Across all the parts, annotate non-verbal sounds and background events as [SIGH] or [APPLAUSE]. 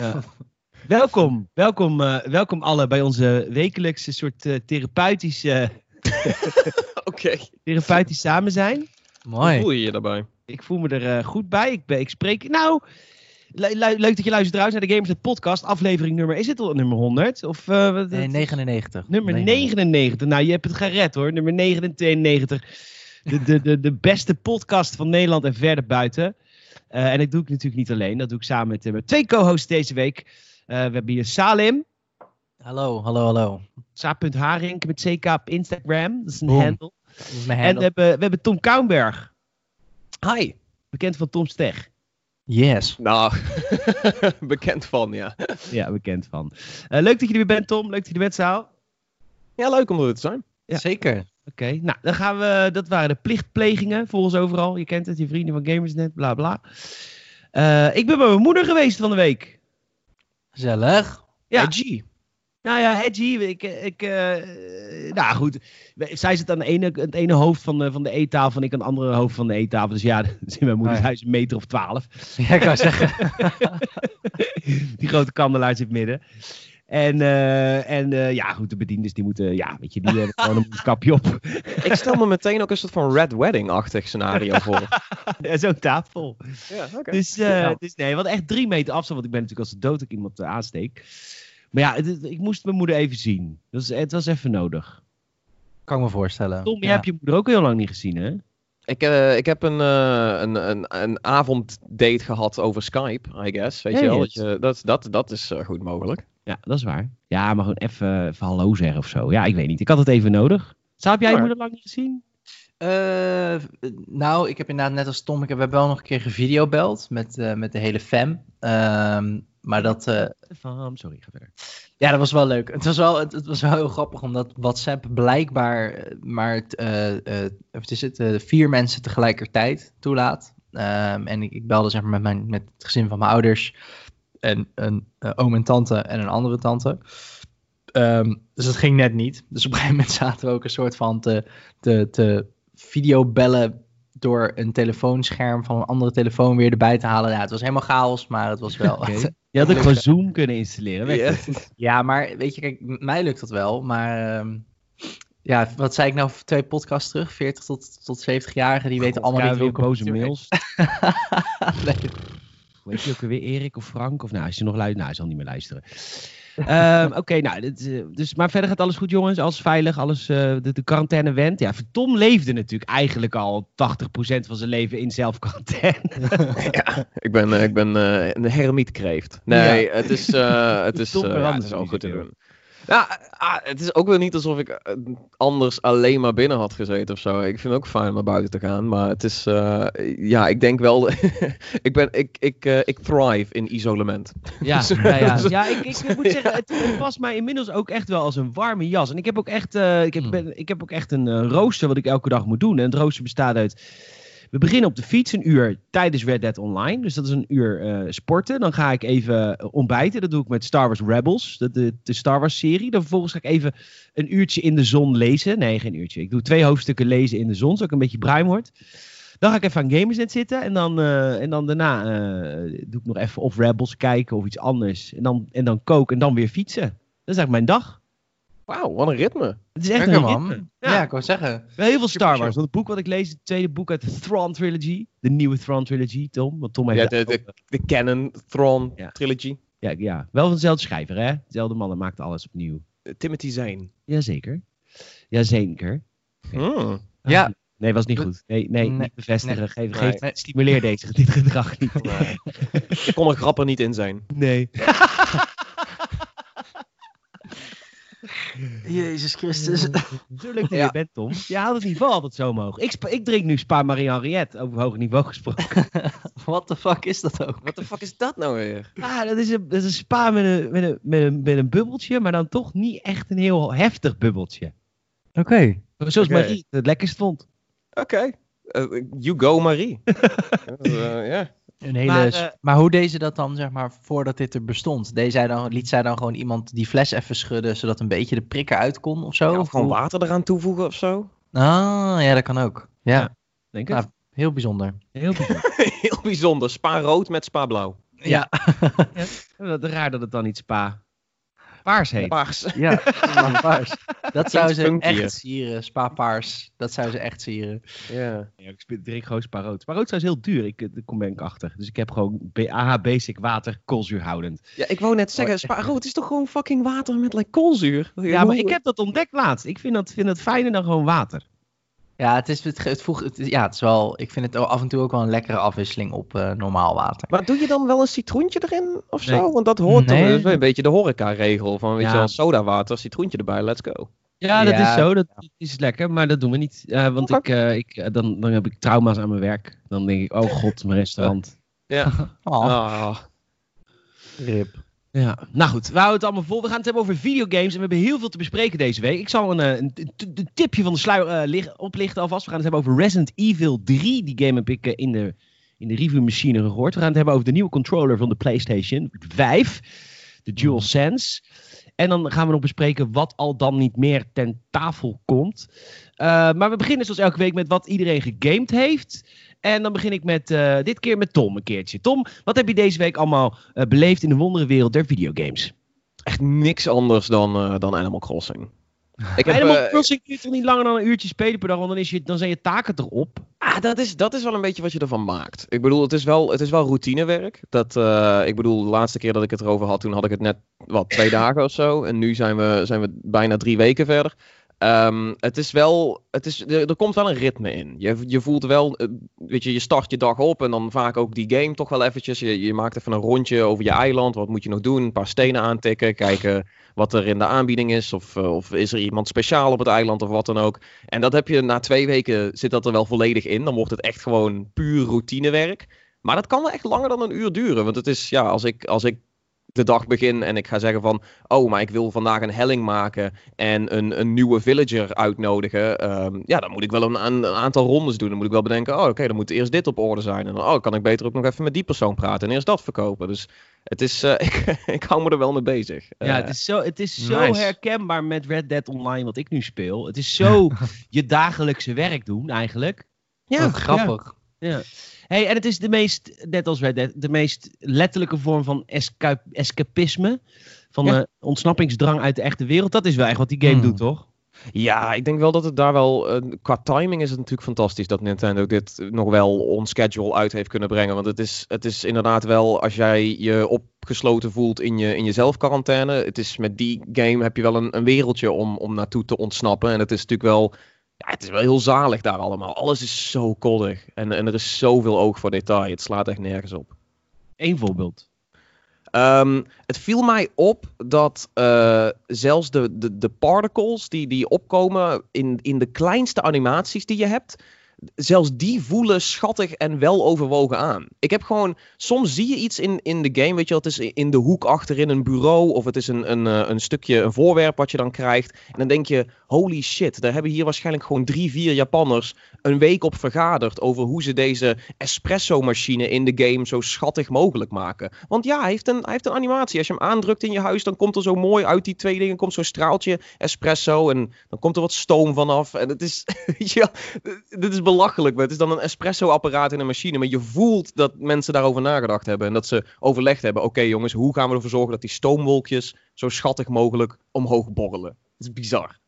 Ja. [LAUGHS] welkom, welkom, uh, welkom alle bij onze wekelijkse soort uh, therapeutische, [LAUGHS] Oké. therapeutisch samen zijn. Mooi. Hoe voel je je daarbij? Ik voel me er uh, goed bij. Ik, ben, ik spreek, nou, le leuk dat je luistert trouwens naar de Gamersnet podcast, aflevering nummer, is het al nummer 100? Of, nee, 99. Nummer 99. 99. Nou, je hebt het gered hoor, nummer 99. De, de, de, de beste podcast van Nederland en verder buiten. Uh, en dat doe ik natuurlijk niet alleen. Dat doe ik samen met, uh, met twee co-hosts deze week. Uh, we hebben hier Salim. Hallo, hallo, hallo. Sa.Haring met CK op Instagram. Dat is een Boom. handle. Dat is mijn handle. En we hebben, we hebben Tom Kouwenberg. Hi. Bekend van Tom Steg. Yes. Nou, [LAUGHS] bekend van, ja. Ja, bekend van. leuk dat je er weer bent, Tom. Leuk dat je er bent, Saal. Ja, leuk om er te zijn. Ja. Zeker. Oké, nou dan gaan we. Dat waren de plichtplegingen volgens overal. Je kent het, je vrienden van Gamersnet, bla bla. Uh, ik ben bij mijn moeder geweest van de week. Gezellig. Ja. Hedgie. Nou ja, Hedgie. Ik, ik, uh, nou goed. Zij zit aan de ene, het ene hoofd van de, van de eettafel en ik aan het andere hoofd van de eettafel. Dus ja, [LAUGHS] in mijn moeders huis een meter of twaalf. Ja, ik kan zeggen. [LAUGHS] Die grote kandelaar zit midden. En, uh, en uh, ja, goed, de bediendes die moeten, ja, weet je, die hebben gewoon een kapje op. [LAUGHS] Ik stel me meteen ook een soort van Red Wedding-achtig scenario [LAUGHS] voor. ja, zo'n tafel. Ja, oké. Okay. Dus, uh, ja. dus nee, want echt drie meter afstand, want ik ben natuurlijk als de dood ik iemand aansteek. Maar ja, het, ik moest mijn moeder even zien. Dus het was even nodig. Kan ik me voorstellen. Tom, je ja. hebt je moeder ook heel lang niet gezien, hè? Ik, uh, ik heb een, uh, een, een, een avonddate gehad over Skype, I guess. Weet hey, je wel? Dat, je, dat, dat, dat is uh, goed mogelijk. Ja, dat is waar. Ja, maar gewoon even, even hallo zeggen of zo. Ja, ik weet niet. Ik had het even nodig. Zou heb jij je moeder lang niet gezien? Uh, nou, ik heb inderdaad net als Tom, ik heb wel nog een keer gevideobeld met, uh, met de hele fam. Uh, maar dat... Fam, sorry, ga verder. Ja, dat was wel leuk. Het was wel, het, het was wel heel grappig, omdat WhatsApp blijkbaar maar het is het, vier mensen tegelijkertijd toelaat. Um, en ik, ik, belde zeg maar met, mijn, met het gezin van mijn ouders en een uh, oom en tante en een andere tante. Um, dus dat ging net niet. Dus op een gegeven moment [LAUGHS] zaten we ook een soort van te, te, te videobellen door een telefoonscherm van een andere telefoon weer erbij te halen. Ja, het was helemaal chaos, maar het was wel... [LAUGHS] Okay. [LAUGHS] Je had ook gewoon Zoom kunnen installeren. Ja. ja, maar weet je, kijk, mij lukt dat wel, maar... Um, ja, wat zei ik nou twee podcasts terug? 40 tot, tot 70-jarigen, die weten allemaal niet hoe boze mails. nee. Weet je ook weer Erik of Frank? Of nou, als je nog luistert, nou, hij zal niet meer luisteren. um, [LAUGHS] Oké, okay, nou, dit, uh, dus, maar verder gaat alles goed, jongens. Alles veilig, alles, uh, de, de quarantaine went. Ja, Tom leefde natuurlijk eigenlijk al 80% van zijn leven in zelfquarantaine. [LAUGHS] ja, ik ben, uh, ik ben een hermietkreeft. Nee, ja. het is, het is, ja, het is ook goed te doen. Ja, ah, het is ook wel niet alsof ik eh, anders alleen maar binnen had gezeten of zo. Ik vind het ook fijn om naar buiten te gaan. Maar het is, uh, ja, ik denk wel. [LAUGHS] ik, ben, ik, ik, uh, ik thrive in isolement. Ja, [LAUGHS] ja, ja. ja ik, ik, moet zeggen, het, het past mij inmiddels ook echt wel als een warme jas. En ik heb ook echt, uh, ik heb, hmm. ben, ik heb ook echt een rooster wat ik elke dag moet doen. En het rooster bestaat uit we beginnen op de fiets een uur tijdens Red Dead Online. Dus dat is een uur uh, sporten. Dan ga ik even ontbijten. Dat doe ik met Star Wars Rebels, de, de, Star Wars serie. Dan vervolgens ga ik even een uurtje in de zon lezen. Nee, geen uurtje. Ik doe twee hoofdstukken lezen in de zon, zodat ik een beetje bruin word. Dan ga ik even aan Gamersnet zitten. En dan, uh, en dan daarna uh, doe ik nog even of Rebels kijken of iets anders. En dan, en dan koken en dan weer fietsen. Dat is eigenlijk mijn dag. Wauw, wat een ritme. Het is echt een man. ritme. Ja. ja, ik wou zeggen. Heel veel Star Wars. Want het boek wat ik lees, het tweede boek uit de Thrawn Trilogy. De nieuwe Thrawn Trilogy, Tom. Want Tom heeft ja, de, de, de, canon Thrawn ja. Trilogy. Ja, ja, wel van dezelfde schrijver, hè? Dezelfde man, maakt alles opnieuw. Uh, Timothy Zane. Jazeker. Jazeker. Hmm. Ja. Nee, was niet goed. Nee, nee, nee niet bevestigen. Nee. Geef, geef, nee. Stimuleer deze, [LAUGHS] dit gedrag niet. Nee. Ik kon er grappen niet in zijn. Nee. [LAUGHS] Jezus Christus. Zo leuk dat ja. je bent, Tom. Je haalt het niveau altijd zo omhoog. Ik, ik drink nu Spa Marie Henriette, over hoog niveau gesproken. [LAUGHS] What the fuck is dat ook? What the fuck is dat nou weer? Ah, dat is een, dat is een spa met een, met, een, met, een, met een bubbeltje, maar dan toch niet echt een heel heftig bubbeltje. Oké. Okay. Zoals okay. Marie het lekkerst vond. Oké. Okay. Uh, you go Marie. [LAUGHS] uh, yeah. Een hele maar, uh, maar, hoe deed ze dat dan, zeg maar, voordat dit er bestond? Deed zij dan, liet zij dan gewoon iemand die fles even schudden, zodat een beetje de prik eruit kon of zo? Ja, of gewoon water eraan toevoegen of zo? Ah, ja, dat kan ook. Ja, ja denk ik. Nou, heel bijzonder. Heel bijzonder. [LAUGHS] heel bijzonder. Spa rood met spa blauw. Ja. ja. [LAUGHS] Raar dat het dan niet Spa paars heet. Paars. Ja, paars. [LAUGHS] Dat zou ze echt sieren. Spa paars. Dat zou ze echt sieren. Ja. ja ik drink gewoon Spa rood. Spa rood is heel duur. Ik, daar kom ben ik achter. Dus ik heb gewoon AH Basic water koolzuurhoudend. Ja, ik wou net zeggen, Spa rood is toch gewoon fucking water met like, koolzuur? Ja, maar ik heb dat ontdekt laatst. Ik vind dat, vind dat fijner dan gewoon water. Ja, het is, het, het, voeg, het, ja, het is wel, ik vind het af en toe ook wel een lekkere afwisseling op uh, normaal water. Maar doe je dan wel een citroentje erin of zo? Want dat hoort nee. toch een beetje de horeca-regel van, weet ja. je wel, sodawater, citroentje erbij, let's go. Ja, dat is zo, dat is lekker, maar dat doen we niet. Uh, want ik, uh, ik, dan, dan heb ik trauma's aan mijn werk. Dan denk ik, oh god, mijn restaurant. Ja. [LAUGHS] oh. oh. Rip. Ja, nou goed, we houden het allemaal vol. We gaan het hebben over videogames en we hebben heel veel te bespreken deze week. Ik zal een, een, een tipje van de sluier uh, oplichten alvast. We gaan het hebben over Resident Evil 3. Die game heb ik uh, in de, in de reviewmachine gehoord. We gaan het hebben over de nieuwe controller van de PlayStation 5, de DualSense. En dan gaan we nog bespreken wat al dan niet meer ten tafel komt. Uh, maar we beginnen zoals elke week met wat iedereen gegamed heeft. En dan begin ik met, uh, dit keer met Tom een keertje. Tom, wat heb je deze week allemaal uh, beleefd in de wonderenwereld der videogames? Echt niks anders dan, uh, dan Animal Crossing. Ik heb, Animal Crossing kun je toch niet langer dan een uurtje spelen per dag, want dan, is je, dan zijn je taken erop. Ah, dat is, dat is wel een beetje wat je ervan maakt. Ik bedoel, het is wel, het is wel routinewerk. Dat, ik bedoel, de laatste keer dat ik het erover had, toen had ik het net, wat, twee [LAUGHS] dagen of zo. En nu zijn we, zijn we bijna drie weken verder. Um, het is wel, het is, er, komt wel een ritme in. Je, je voelt wel, eh, weet je, je start je dag op en dan vaak ook die game toch wel eventjes. Je, je maakt even een rondje over je eiland. Wat moet je nog doen? Een paar stenen aantikken, kijken wat er in de aanbieding is. Of, uh, of is er iemand speciaal op het eiland of wat dan ook. En dat heb je na twee weken, zit dat er wel volledig in. Dan wordt het echt gewoon puur routinewerk. Maar dat kan wel echt langer dan een uur duren. Want het is, ja, als ik, als ik de dag begin en ik ga zeggen van, oh, maar ik wil vandaag een helling maken en een, een nieuwe villager uitnodigen, um, ja, dan moet ik wel een, een, aantal rondes doen. Dan moet ik wel bedenken, oh, oké, dan moet eerst dit op orde zijn. En dan, oh, kan ik beter ook nog even met die persoon praten en eerst dat verkopen. Dus het is, uh, [LAUGHS] ik, ik hou me er wel mee bezig. Ja, uh, het is zo, het is zo nice. herkenbaar met Red Dead Online, wat ik nu speel. Het is [LAUGHS] zo je dagelijkse werk doen, eigenlijk. Ja, grappig. ja. Ja. Hey, en het is de meest, net als Red Dead, de meest letterlijke vorm van esca escapisme. Van ja. de ontsnappingsdrang uit de echte wereld. Dat is wel echt wat die game hmm. doet, toch? Ja, ik denk wel dat het daar wel. Uh, qua timing is het natuurlijk fantastisch dat Nintendo dit nog wel on schedule uit heeft kunnen brengen. Want het is, het is inderdaad wel, als jij je opgesloten voelt in je, in je zelfquarantaine. Het is met die game heb je wel een, een wereldje om, om naartoe te ontsnappen. En het is natuurlijk wel ja, het is wel heel zalig daar allemaal. Alles is zo koddig. En, en er is zoveel oog voor detail. Het slaat echt nergens op. Eén voorbeeld. Um, het viel mij op dat uh, zelfs de, de, de particles die, die opkomen in, in de kleinste animaties die je hebt, zelfs die voelen schattig en wel overwogen aan. Ik heb gewoon, soms zie je iets in, in de game, weet je wel, het is in de hoek achterin een bureau of het is een, een, eh, een stukje, een voorwerp wat je dan krijgt. En dan denk je, holy shit, daar hebben hier waarschijnlijk gewoon drie, vier Japanners een week op vergaderd over hoe ze deze espresso-machine in de game zo schattig mogelijk maken. Want ja, hij heeft, een, hij heeft een animatie. Als je hem aandrukt in je huis, dan komt er zo mooi uit die twee dingen, komt zo'n straaltje espresso en dan komt er wat stoom vanaf. En het is, [LAUGHS] ja, dit is belachelijk. Het is dan een espresso-apparaat in een machine. Maar je voelt dat mensen daarover nagedacht hebben. En dat ze overlegd hebben. Oké okay, jongens, hoe gaan we ervoor zorgen dat die stoomwolkjes zo schattig mogelijk omhoog borrelen? Het is bizar.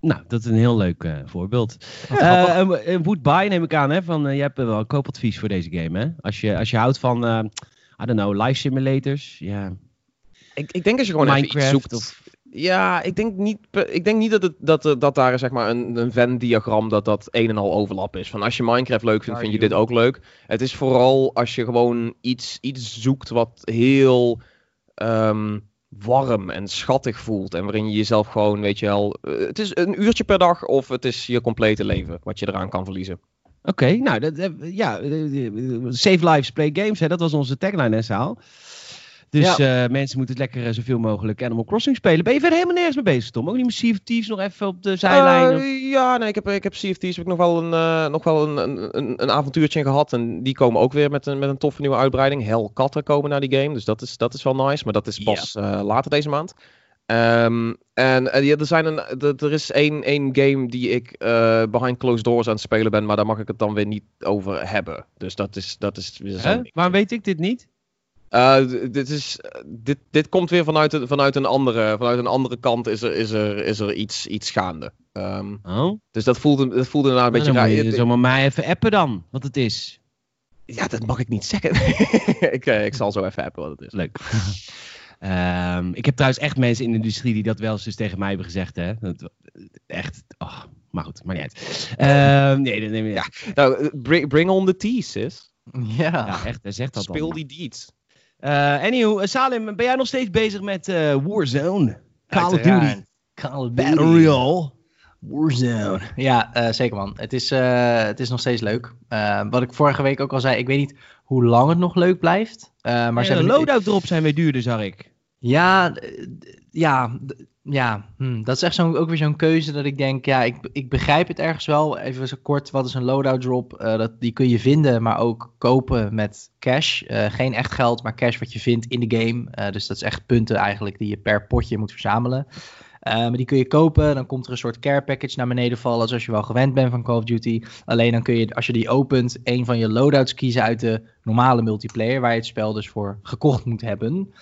Nou, dat is een heel leuk uh, voorbeeld. Ja, uh, een Woodbye neem ik aan, hè? Van, uh, je hebt wel een koopadvies voor deze game, hè? Als je, als je houdt van, I don't know, live simulators, ja. Yeah. Ik, ik denk als je gewoon Minecraft even iets zoekt. Of... Ja, ik denk niet, ik denk niet dat, het, dat, dat daar zeg maar een, een Venn-diagram dat dat een en al overlap is. Van als je Minecraft leuk vindt, vind je dit ook leuk. Het is vooral als je gewoon iets, iets zoekt wat heel um, warm en schattig voelt. En waarin je jezelf gewoon, weet je wel, het is een uurtje per dag of het is je complete leven wat je eraan kan verliezen. Oké, okay, nou, dat, ja, save lives, play games, hè, dat was onze tagline, hè, Saal. Dus ja. uh, mensen moeten het lekker uh, zoveel mogelijk Animal Crossing spelen. Ben je verder helemaal nergens mee bezig, Tom? Ook niet met Sea of Thieves nog even op de zijlijn? Uh, ja, nee, ik heb, ik heb Sea of Thieves heb ik nog wel, een, nog wel een, een, een avontuurtje gehad. En die komen ook weer met een, met een toffe nieuwe uitbreiding. Hell katten komen naar die game, dus dat is, dat is wel nice. Maar dat is pas yeah. later deze maand. Um, en ja, er, zijn een, er is één, één game die ik uh, behind closed doors aan het spelen ben, maar daar mag ik het dan weer niet over hebben. Dus dat is. Dat is Waarom weet ik dit niet? Uh, dit, is, dit, dit komt weer vanuit, vanuit, een andere, vanuit een andere kant is er, is er, is er iets, iets gaande. Um, oh? Dus dat voelde, dat voelde nou een beetje raar. Dan moet je zomaar mij even appen dan, wat het is. Ja, dat mag ik niet zeggen. [LAUGHS] ik, ik zal zo even appen wat het is. Leuk. um, [LAUGHS] ik heb trouwens echt mensen in de industrie die dat wel eens dus tegen mij hebben gezegd. Hè? Dat, echt, oh, maar goed, maar niet uit. Uh, nee, nee, nee, ja. Nou, bring, bring on the tea, sis. Ja. ja, echt, hij zegt dat Speel die deeds. Uh, anyhow, Salim, ben jij nog steeds bezig met uh, Warzone? Call of Duty. Call of Duty. Battle Royale. Warzone. Ja, uh, zeker man. Het is, het is nog steeds leuk. wat ik vorige week ook al zei, ik weet niet hoe lang het nog leuk blijft. maar ja, de loadout drop zijn weer duurder, zag ik. Ja, ja, ja, hm, dat is echt zo, ook weer zo'n keuze dat ik denk, ja, ik, ik begrijp het ergens wel. Even zo kort, wat is een loadout drop? Uh, dat, die kun je vinden, maar ook kopen met cash. Uh, geen echt geld, maar cash wat je vindt in de game. Uh, dus dat is echt punten eigenlijk die je per potje moet verzamelen. maar die kun je kopen, dan komt er een soort care package naar beneden vallen, zoals je wel gewend bent van Call of Duty. Alleen dan kun je, als je die opent, een van je loadouts kiezen uit de normale multiplayer, waar je het spel dus voor gekocht moet hebben.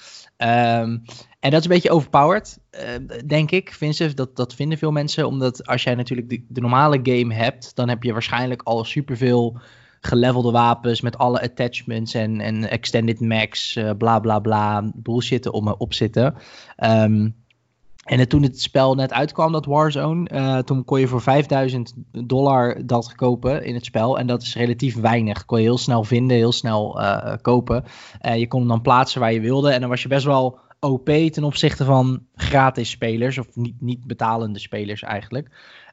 Um, en dat is een beetje overpowered, uh, denk ik, Vincent. Dat, dat vinden veel mensen. Omdat als jij natuurlijk de, normale game hebt, dan heb je waarschijnlijk al superveel gelevelde wapens met alle attachments en, en extended max, uh, bla bla bla, bullshit om op zitten. Um, en toen het spel net uitkwam, dat Warzone, uh, toen kon je voor 5000 dollar dat kopen in het spel. En dat is relatief weinig. Kon je heel snel vinden, heel snel uh, kopen. Uh, je kon hem dan plaatsen waar je wilde. En dan was je best wel OP ten opzichte van gratis spelers. Of niet, niet betalende spelers eigenlijk.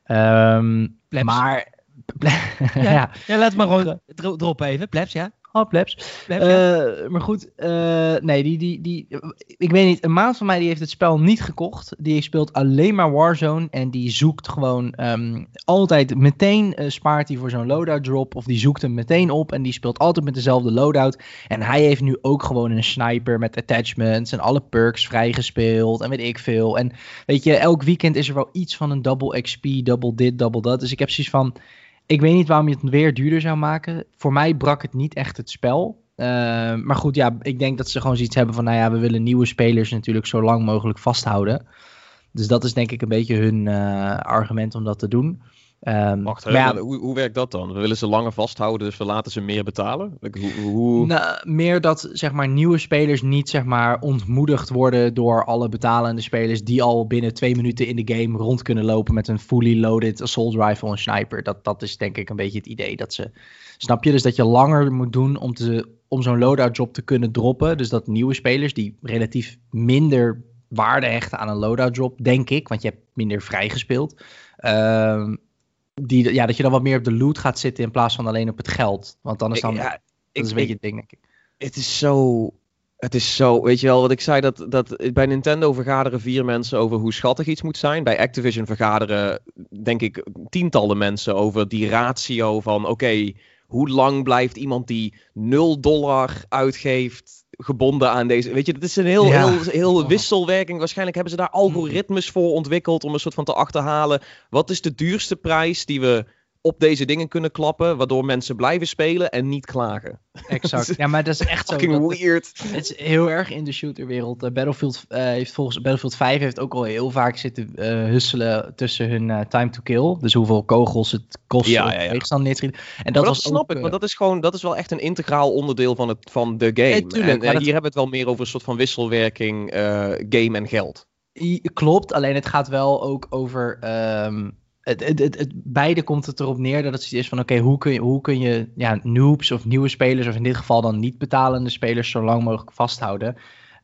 Um, maar... [LAUGHS] ja, ja. laat maar gewoon erop even. Plebs, ja. Oh, plebs. Uh, maar goed, uh, nee, die, die, die, ik weet niet, een maat van mij die heeft het spel niet gekocht. Die speelt alleen maar Warzone en die zoekt gewoon um, altijd meteen uh, spaart hij voor zo'n loadout drop of die zoekt hem meteen op en die speelt altijd met dezelfde loadout. En hij heeft nu ook gewoon een sniper met attachments en alle perks vrijgespeeld en weet ik veel. En weet je, elk weekend is er wel iets van een double XP, double dit, double dat. Dus ik heb zoiets van ik weet niet waarom je het weer duurder zou maken. Voor mij brak het niet echt het spel. Uh, maar goed, ja, ik denk dat ze gewoon zoiets hebben van, nou ja, we willen nieuwe spelers natuurlijk zo lang mogelijk vasthouden. Dus dat is denk ik een beetje hun uh, argument om dat te doen. Um, Wacht, ja, hoe, hoe werkt dat dan? We willen ze langer vasthouden, dus we laten ze meer betalen? Hoe, hoe... Nou, meer dat zeg maar, nieuwe spelers niet zeg maar, ontmoedigd worden door alle betalende spelers die al binnen twee minuten in de game rond kunnen lopen met een fully loaded assault rifle en sniper. Dat, dat is denk ik een beetje het idee. Dat ze, snap je? Dus dat je langer moet doen om, te, om zo'n loadout job te kunnen droppen. Dus dat nieuwe spelers die relatief minder waarde hechten aan een loadout drop, denk ik, want je hebt minder vrijgespeeld. Um, die, ja, dat je dan wat meer op de loot gaat zitten in plaats van alleen op het geld. Want dan is dan, ja, dat ik, is een beetje het ding, denk ik. Het is zo... Het is zo, weet je wel, wat ik zei, dat, dat bij Nintendo vergaderen vier mensen over hoe schattig iets moet zijn. Bij Activision vergaderen, denk ik, tientallen mensen over die ratio van, oké, hoe lang blijft iemand die 0 dollar uitgeeft gebonden aan deze. Weet je, het is een heel, heel, heel wisselwerking. Waarschijnlijk hebben ze daar algoritmes voor ontwikkeld om een soort van te achterhalen. Wat is de duurste prijs die we op deze dingen kunnen klappen, waardoor mensen blijven spelen en niet klagen. Exact. [LAUGHS] Ja, maar dat is echt fucking zo. weird. Het is heel erg in de shooterwereld. Uh, Battlefield uh, heeft volgens Battlefield 5 heeft ook al heel vaak zitten uh, husselen tussen hun time to kill. Dus hoeveel kogels het kost ja, ja, ja. tegenstander neer En dat, was snap ik, want dat is gewoon dat is wel echt een integraal onderdeel van, het, van de game. Tuurlijk, en, hier hebben we het wel meer over een soort van wisselwerking game en geld. Klopt, alleen het gaat wel ook over um, het, het, het, beide komt het erop neer dat het is van oké, hoe kun je, hoe kun je ja, noobs of nieuwe spelers, of in dit geval dan niet betalende spelers, zo lang mogelijk vasthouden.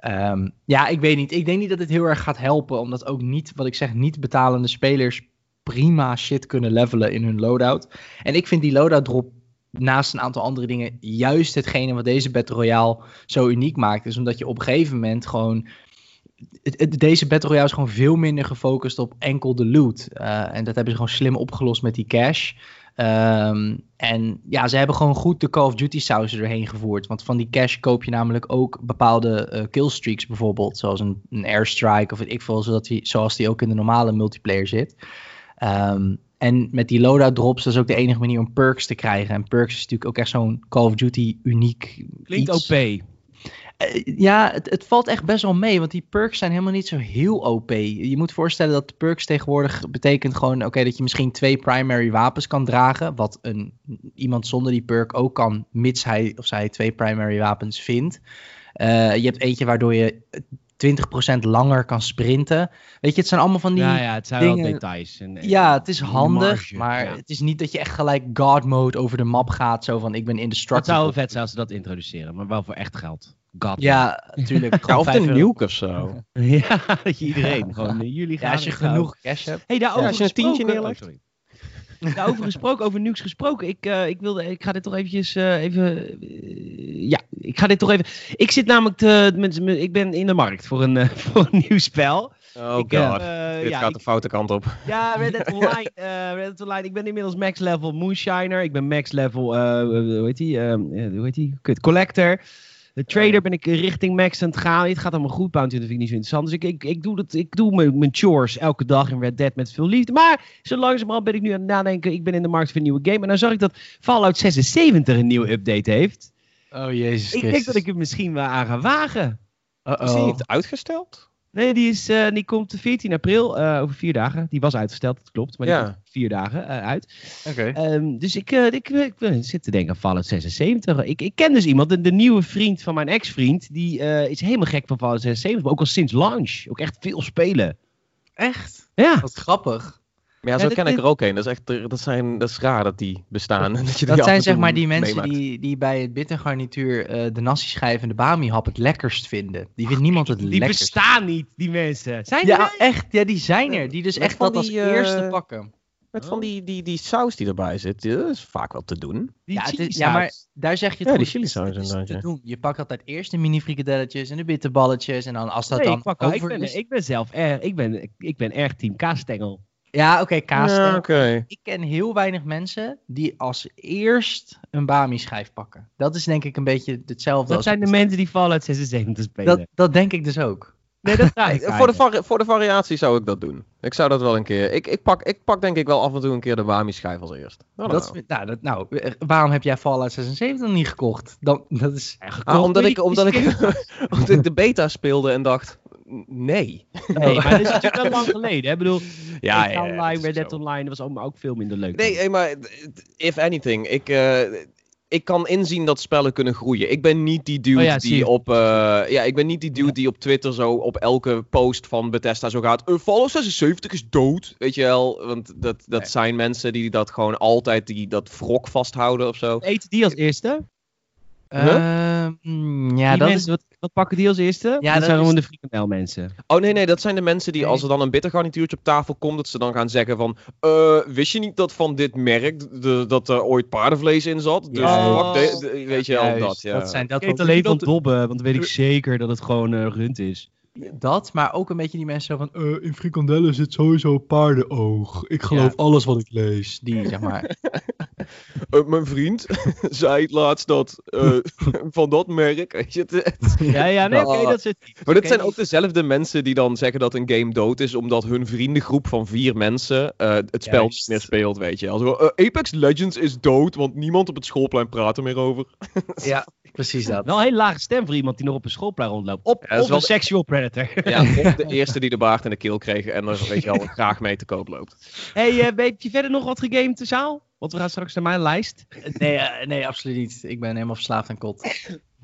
Um, ja, ik weet niet. Ik denk niet dat het heel erg gaat helpen, omdat ook niet, wat ik zeg, niet betalende spelers prima shit kunnen levelen in hun loadout. En ik vind die loadout drop naast een aantal andere dingen juist hetgene wat deze Battle Royale zo uniek maakt. Is omdat je op een gegeven moment gewoon deze Battle Royale is gewoon veel minder gefocust op enkel de loot. Uh, en dat hebben ze gewoon slim opgelost met die cash. Um, en ja, ze hebben gewoon goed de Call of Duty saus erheen gevoerd. Want van die cash koop je namelijk ook bepaalde uh, killstreaks bijvoorbeeld. Zoals een, een airstrike of weet ik veel, zodat die, zoals die ook in de normale multiplayer zit. Um, en met die loadout drops, dat is ook de enige manier om perks te krijgen. En perks is natuurlijk ook echt zo'n Call of Duty uniek Klinkt iets. OP. ja, het, valt echt best wel mee, want die perks zijn helemaal niet zo heel OP. Je moet voorstellen dat perks tegenwoordig betekent gewoon, oké, dat je misschien twee primary wapens kan dragen, wat een, iemand zonder die perk ook kan, mits hij of zij twee primary wapens vindt. Uh, je hebt eentje waardoor je 20% langer kan sprinten. Weet je, het zijn allemaal van die. Ja, ja het zijn dingen... wel details. En, ja, het is handig, maar het is niet dat je echt gelijk God mode over de map gaat. Zo van: ik ben indestructible. Het zou wel vet zijn als ze dat introduceren, maar wel voor echt geld. God ja, natuurlijk. [LAUGHS] Ja, of de nuke of zo. [LAUGHS] ja, dat je iedereen gewoon. jullie gaan. Ja, als je genoeg cash hebt. Hey, daarover ja, als je een tientje neerlegt. Daarover gesproken, over nukes gesproken. Ik, eh, ik, wilde, ik ga dit toch eventjes eh, even... eh, ja, ik ga dit toch even... Ik zit namelijk te, met, met- ik ben in de markt voor een, [LAUGHS] voor een nieuw spel. Oh ik, god. Dit ja, gaat ik- de foute kant op. ja, Red Dead [LAUGHS] Online. Red Dead Online. Ik ben inmiddels max level Moonshiner. Ik ben max level, hoe heet die? hoe heet die? Kut, Collector. De trader ben ik richting max aan het gaan. Het gaat allemaal goed, Bounty, dat vind ik niet zo interessant. Dus ik, ik, ik doe, dat, ik doe mijn, mijn chores elke dag in Red Dead met veel liefde. Maar zo langzamerhand ben ik nu aan het nadenken. Ik ben in de markt voor een nieuwe game. En dan zag ik dat Fallout 76 een nieuwe update heeft. Oh jezus Ik denk dat ik het misschien wel aan ga wagen. Is die niet uitgesteld? Nee, die, is, eh, die komt 14 april, eh, over vier dagen. Die was uitgesteld, dat klopt. Maar die Ja. komt vier dagen eh, uit. Oké. Ehm, dus ik, eh, ik, ik, ik zit te denken aan Fallout 76. Ik, ik ken dus iemand, de, de nieuwe vriend van mijn ex-vriend. Die eh, is helemaal gek van Fallout 76. Maar ook al sinds launch. Ook echt veel spelen. Echt? Ja. Wat grappig. Maar ja, zo Ja, dit- ken ik er ook een. Dat is echt, dat, zijn, dat is raar dat die bestaan. [LAUGHS] en dat je die Dat zijn zeg maar die mensen meemaakt. die, die bij het bittergarnituur eh de nasi-schijf en de bami-hap het lekkerst vinden. Die vindt niemand het Die lekkerst. bestaan niet, die mensen. Zijn Ja, die er? echt. Ja, die zijn er. Die dus Met echt dat als die, eh, eerste pakken. Met van die, die, die saus die erbij zit, die- dat is vaak wel te doen. Die Ja, het is- ja, maar daar zeg je het Ja, die chili saus inderdaad, te doen. Je pakt altijd eerst de mini frikadelletjes en de bitterballetjes. En dan als dat Nee, dan ik, pak, ik, over ben, is- ik ben zelf erg, ik ben, ik ben erg team kaasstengel. Ja, oké, kaas. Ja, oké. Ik ken heel weinig mensen die als eerst een bami-schijf pakken. Dat is denk ik een beetje hetzelfde Dat als... zijn de mensen die Fallout 76 spelen. dat, dat denk ik dus ook. nee, dat [LAUGHS] ga ik Voor de, voor de variatie zou ik dat doen. Ik zou dat wel een keer. Ik, ik, pak, ik pak denk ik wel af en toe een keer de wami schijf als eerst. Nou, Dat nou. is, nou, dat, nou, eh, waarom heb jij Fallout 76 niet gekocht? Dan, dat is... Ah, omdat, ik, omdat, ik, [LAUGHS] [LAUGHS] omdat ik de beta speelde en dacht, nee. Nee, maar dat is natuurlijk wel lang [LAUGHS] geleden. Hè? Ik bedoel, Ja, ja, Online, dat Red Dead. Online, dat was allemaal ook veel minder leuk. Nee, hey, maar if anything, ik, eh, ik kan inzien dat spellen kunnen groeien. Ik ben niet die dude Oh ja, die op, eh, ja, ik ben niet die dude die op Twitter zo op elke post van Bethesda zo gaat. Uh, Fallout 76 is dood, weet je wel? Want dat, dat Nee. zijn mensen die dat gewoon altijd die dat wrok vasthouden of zo. Eten die als eerste? Ehm, ja, die dat mensen, is... wat, wat pakken die als eerste? Ja, dat, dat zijn is- gewoon de frikandel mensen. Oh nee, nee, dat zijn de mensen die Nee. als er dan een bittergarnituurtje op tafel komt, dat ze dan gaan zeggen van, eh, wist je niet dat van dit merk de, dat er ooit paardenvlees in zat? Dus de- de- weet je Juist, dat, ja. dat zijn dat wel- alleen van dat, dobben, want dan weet ik zeker dat het gewoon eh, rund is. dat, maar ook een beetje die mensen zo van... eh, in frikandellen zit sowieso paardenoog. Ik geloof Ja. alles wat ik lees. Die, zeg maar... [LAUGHS] Eh, mijn vriend [LAUGHS] zei het laatst dat eh, [LAUGHS] van dat merk, weet je het, het- [LAUGHS] Ja, ja, nee, oké, Oh. dat zit. Maar dit zijn ook dezelfde mensen die dan zeggen dat een game dood is, omdat hun vriendengroep van vier mensen eh, het spel niet meer speelt, weet je. Als, eh, Apex Legends is dood, want niemand op het schoolplein praat er meer over. ja, precies dat. Wel een hele lage stem voor iemand die nog op een schoolplein rondloopt. Op, Ja, of wel een de- sexual predator. Ja, of de eerste die de baard in de keel kreeg en er weet je wel, graag mee te koop loopt. hey, heb je verder nog wat gegamed de zaal? Want we gaan straks naar mijn lijst. Nee, eh, nee, absoluut niet. Ik ben helemaal verslaafd aan kot.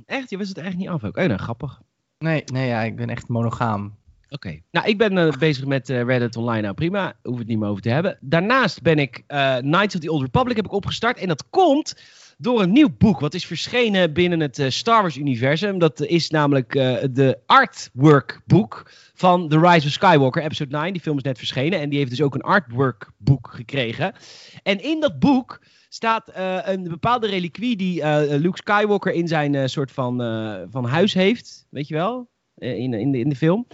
Echt? Je wist het echt niet af ook. Oh, nou, grappig. Nee, nee, ja, ik ben echt monogaam. Oké. Nou, ik ben eh, bezig met eh, Reddit Online. Nou, prima. Hoef het niet meer over te hebben. Daarnaast ben ik eh, Knights of the Old Republic heb ik opgestart. En dat komt door een nieuw boek. Wat is verschenen binnen het Star Wars universum. Dat is namelijk de artwork boek van The Rise of Skywalker, episode 9. Die film is net verschenen. En die heeft dus ook een artwork boek gekregen. En in dat boek staat een bepaalde reliquie die Luke Skywalker in zijn soort van, van huis heeft. Weet je wel? Eh, in, in, de, in de film.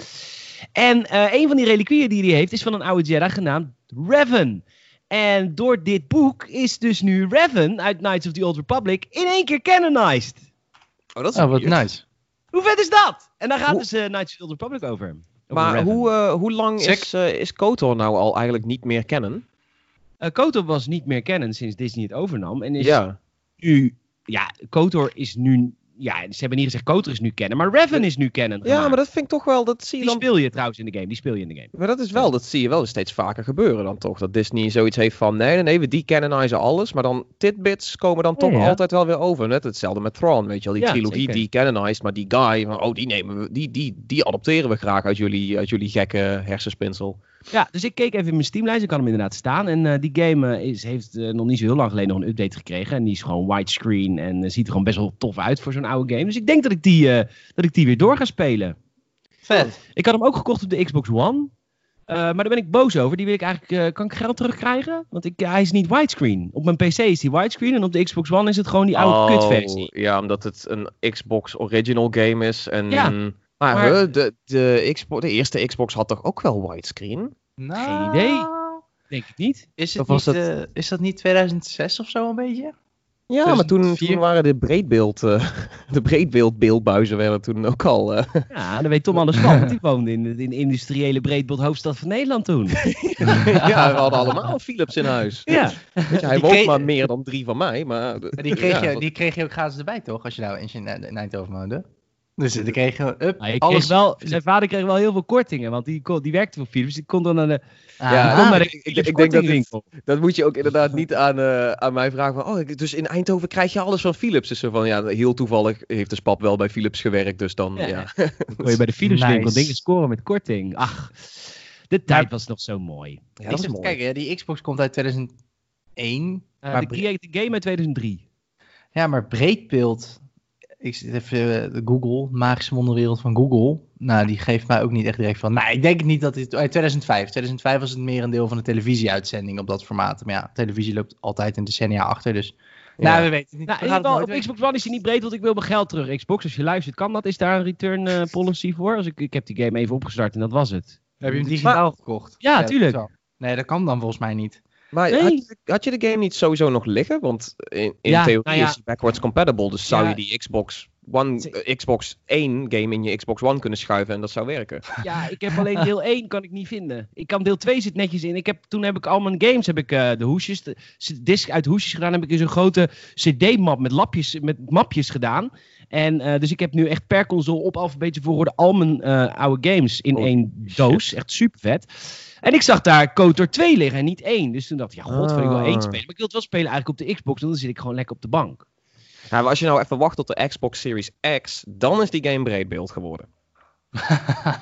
En eh, een van die reliquieën die hij heeft is van een oude Jedi genaamd Revan. En door dit boek is dus nu Revan uit Knights of the Old Republic in één keer canonized. Oh, dat is Oh, wat nice. Hoe vet is dat? En daar gaat Hoe- dus eh, Knights of the Old Republic over. over Maar Revan. hoe, eh, hoe lang is, eh, is KOTOR nou al eigenlijk niet meer kennen? Eh, KOTOR was niet meer canon sinds Disney het overnam. En is Ja. nu... Ja, KOTOR is nu ja, ze hebben niet gezegd Kotor is nu kennen, maar Revan is nu kennen. Ja, maar dat vind ik toch wel, dat zie je die dan... speel je trouwens in de game, die speel je in de game. Maar dat is wel, dat zie je wel steeds vaker gebeuren dan toch. Dat Disney zoiets heeft van, nee, nee, nee, we die canonizen alles, maar dan tidbits komen dan toch Ja, ja. altijd wel weer over. Net hetzelfde met Thrawn, weet je wel, die Ja, trilogie die canonized, maar die guy, van, oh, die nemen we, die, die, die adopteren we graag uit jullie, uit jullie gekke hersenspinsel. Ja, dus ik keek even in mijn Steamlijst, ik kan hem inderdaad staan. En eh, die game eh, is, heeft eh, nog niet zo heel lang geleden nog een update gekregen. En die is gewoon widescreen en ziet er gewoon best wel tof uit voor zo'n oude game. Dus ik denk dat ik die, dat ik die weer door ga spelen. Vet. Ik had hem ook gekocht op de Xbox One. Maar daar ben ik boos over. Die wil ik eigenlijk. kan ik geld terugkrijgen? Want ik, hij is niet widescreen. Op mijn PC is die widescreen. En op de Xbox One is het gewoon die oude kutversie. Oh, Ja, omdat het een Xbox original game is. En, Ja, maar, de, de, Xbox, de eerste Xbox had toch ook wel widescreen? Nou, idee. Denk ik niet. Is, het niet, dat- eh, is dat niet 2006 of zo een beetje? Ja, maar toen, 2004? toen waren de breedbeeld, eh, [LAUGHS] de breedbeeld beeldbuizen werden toen ook al. eh, [LAUGHS] Ja, dan weet Tom alles van. Want die woonde in de, in de industriële breedbeeld hoofdstad van Nederland toen. [LAUGHS] ja, we hadden allemaal Philips in huis. Ja. Weet je, hij woont kreeg- maar meer dan drie van mij, maar... Maar die kreeg, ja, je, dat- die kreeg je ook gratis erbij, toch? Als je nou in, in Eindhoven woonde. Dus up, je kreeg alles... wel, zijn vader kreeg wel heel veel kortingen. Want die, kon, die werkte voor Philips. Die kon dan naar de, Ah, Ja, de ik- ik- denk dat het-. Dat moet je ook inderdaad niet aan, eh, aan mij vragen van, oh, dus in Eindhoven krijg je alles van Philips. Dus zo van, ja, heel toevallig heeft de spap wel bij Philips gewerkt, dus dan, Ja. ja. [LAUGHS] kon je bij de Philips winkel Nice. dingen scoren met korting. Ach, de tijd was nog zo mooi. Ja, dat is mooi. hè, die Xbox komt uit 2001. Uh, maar de the Game uit 2003. Ja, maar breedbeeld. Ik zit even eh, de Google, magische wonderwereld van Google. Nou, die geeft mij ook niet echt direct van. Nou, ik denk niet dat dit. Uit 2005. 2005 was het meer een deel van de televisieuitzending op dat formaat. Maar ja, televisie loopt altijd een decennia achter. Dus. Nou, we weten het niet. Nou, We het op Xbox One is hij niet breed, want ik wil mijn geld terug. Xbox, als je luistert, kan dat? Is daar een return eh, [LAUGHS] policy voor? Als ik, ik heb die game even opgestart en dat was het. Heb je hem digitaal gekocht? Ja, dat tuurlijk. Nee, dat kan dan volgens mij niet. Maar Nee. had, je, had je de game niet sowieso nog liggen? Want in, in Ja, theorie nou ja. is die backwards compatible, dus zou je die Xbox One, eh, Xbox 1 game in je Xbox One kunnen schuiven en dat zou werken. [LAUGHS] Ja, ik heb alleen deel 1 kan ik niet vinden. Ik kan deel 2 zit netjes in. Ik heb, toen heb ik al mijn games, heb ik eh, de hoesjes, de disc uit hoesjes gedaan. Heb ik in zo'n grote cd-map met, lapjes, met mapjes gedaan. En eh, dus ik heb nu echt per console op alfabetische volgorde al mijn eh, oude games in Oh, één doos. Echt super vet. En ik zag daar KOTOR 2 liggen en niet één. Dus toen dacht ik, ja god, wil ik wel één Ah. spelen. Maar ik wil het wel spelen eigenlijk op de Xbox, want dan zit ik gewoon lekker op de bank. Nou, als je nou even wacht tot de Xbox Series X, dan is die game breedbeeld geworden. [LAUGHS]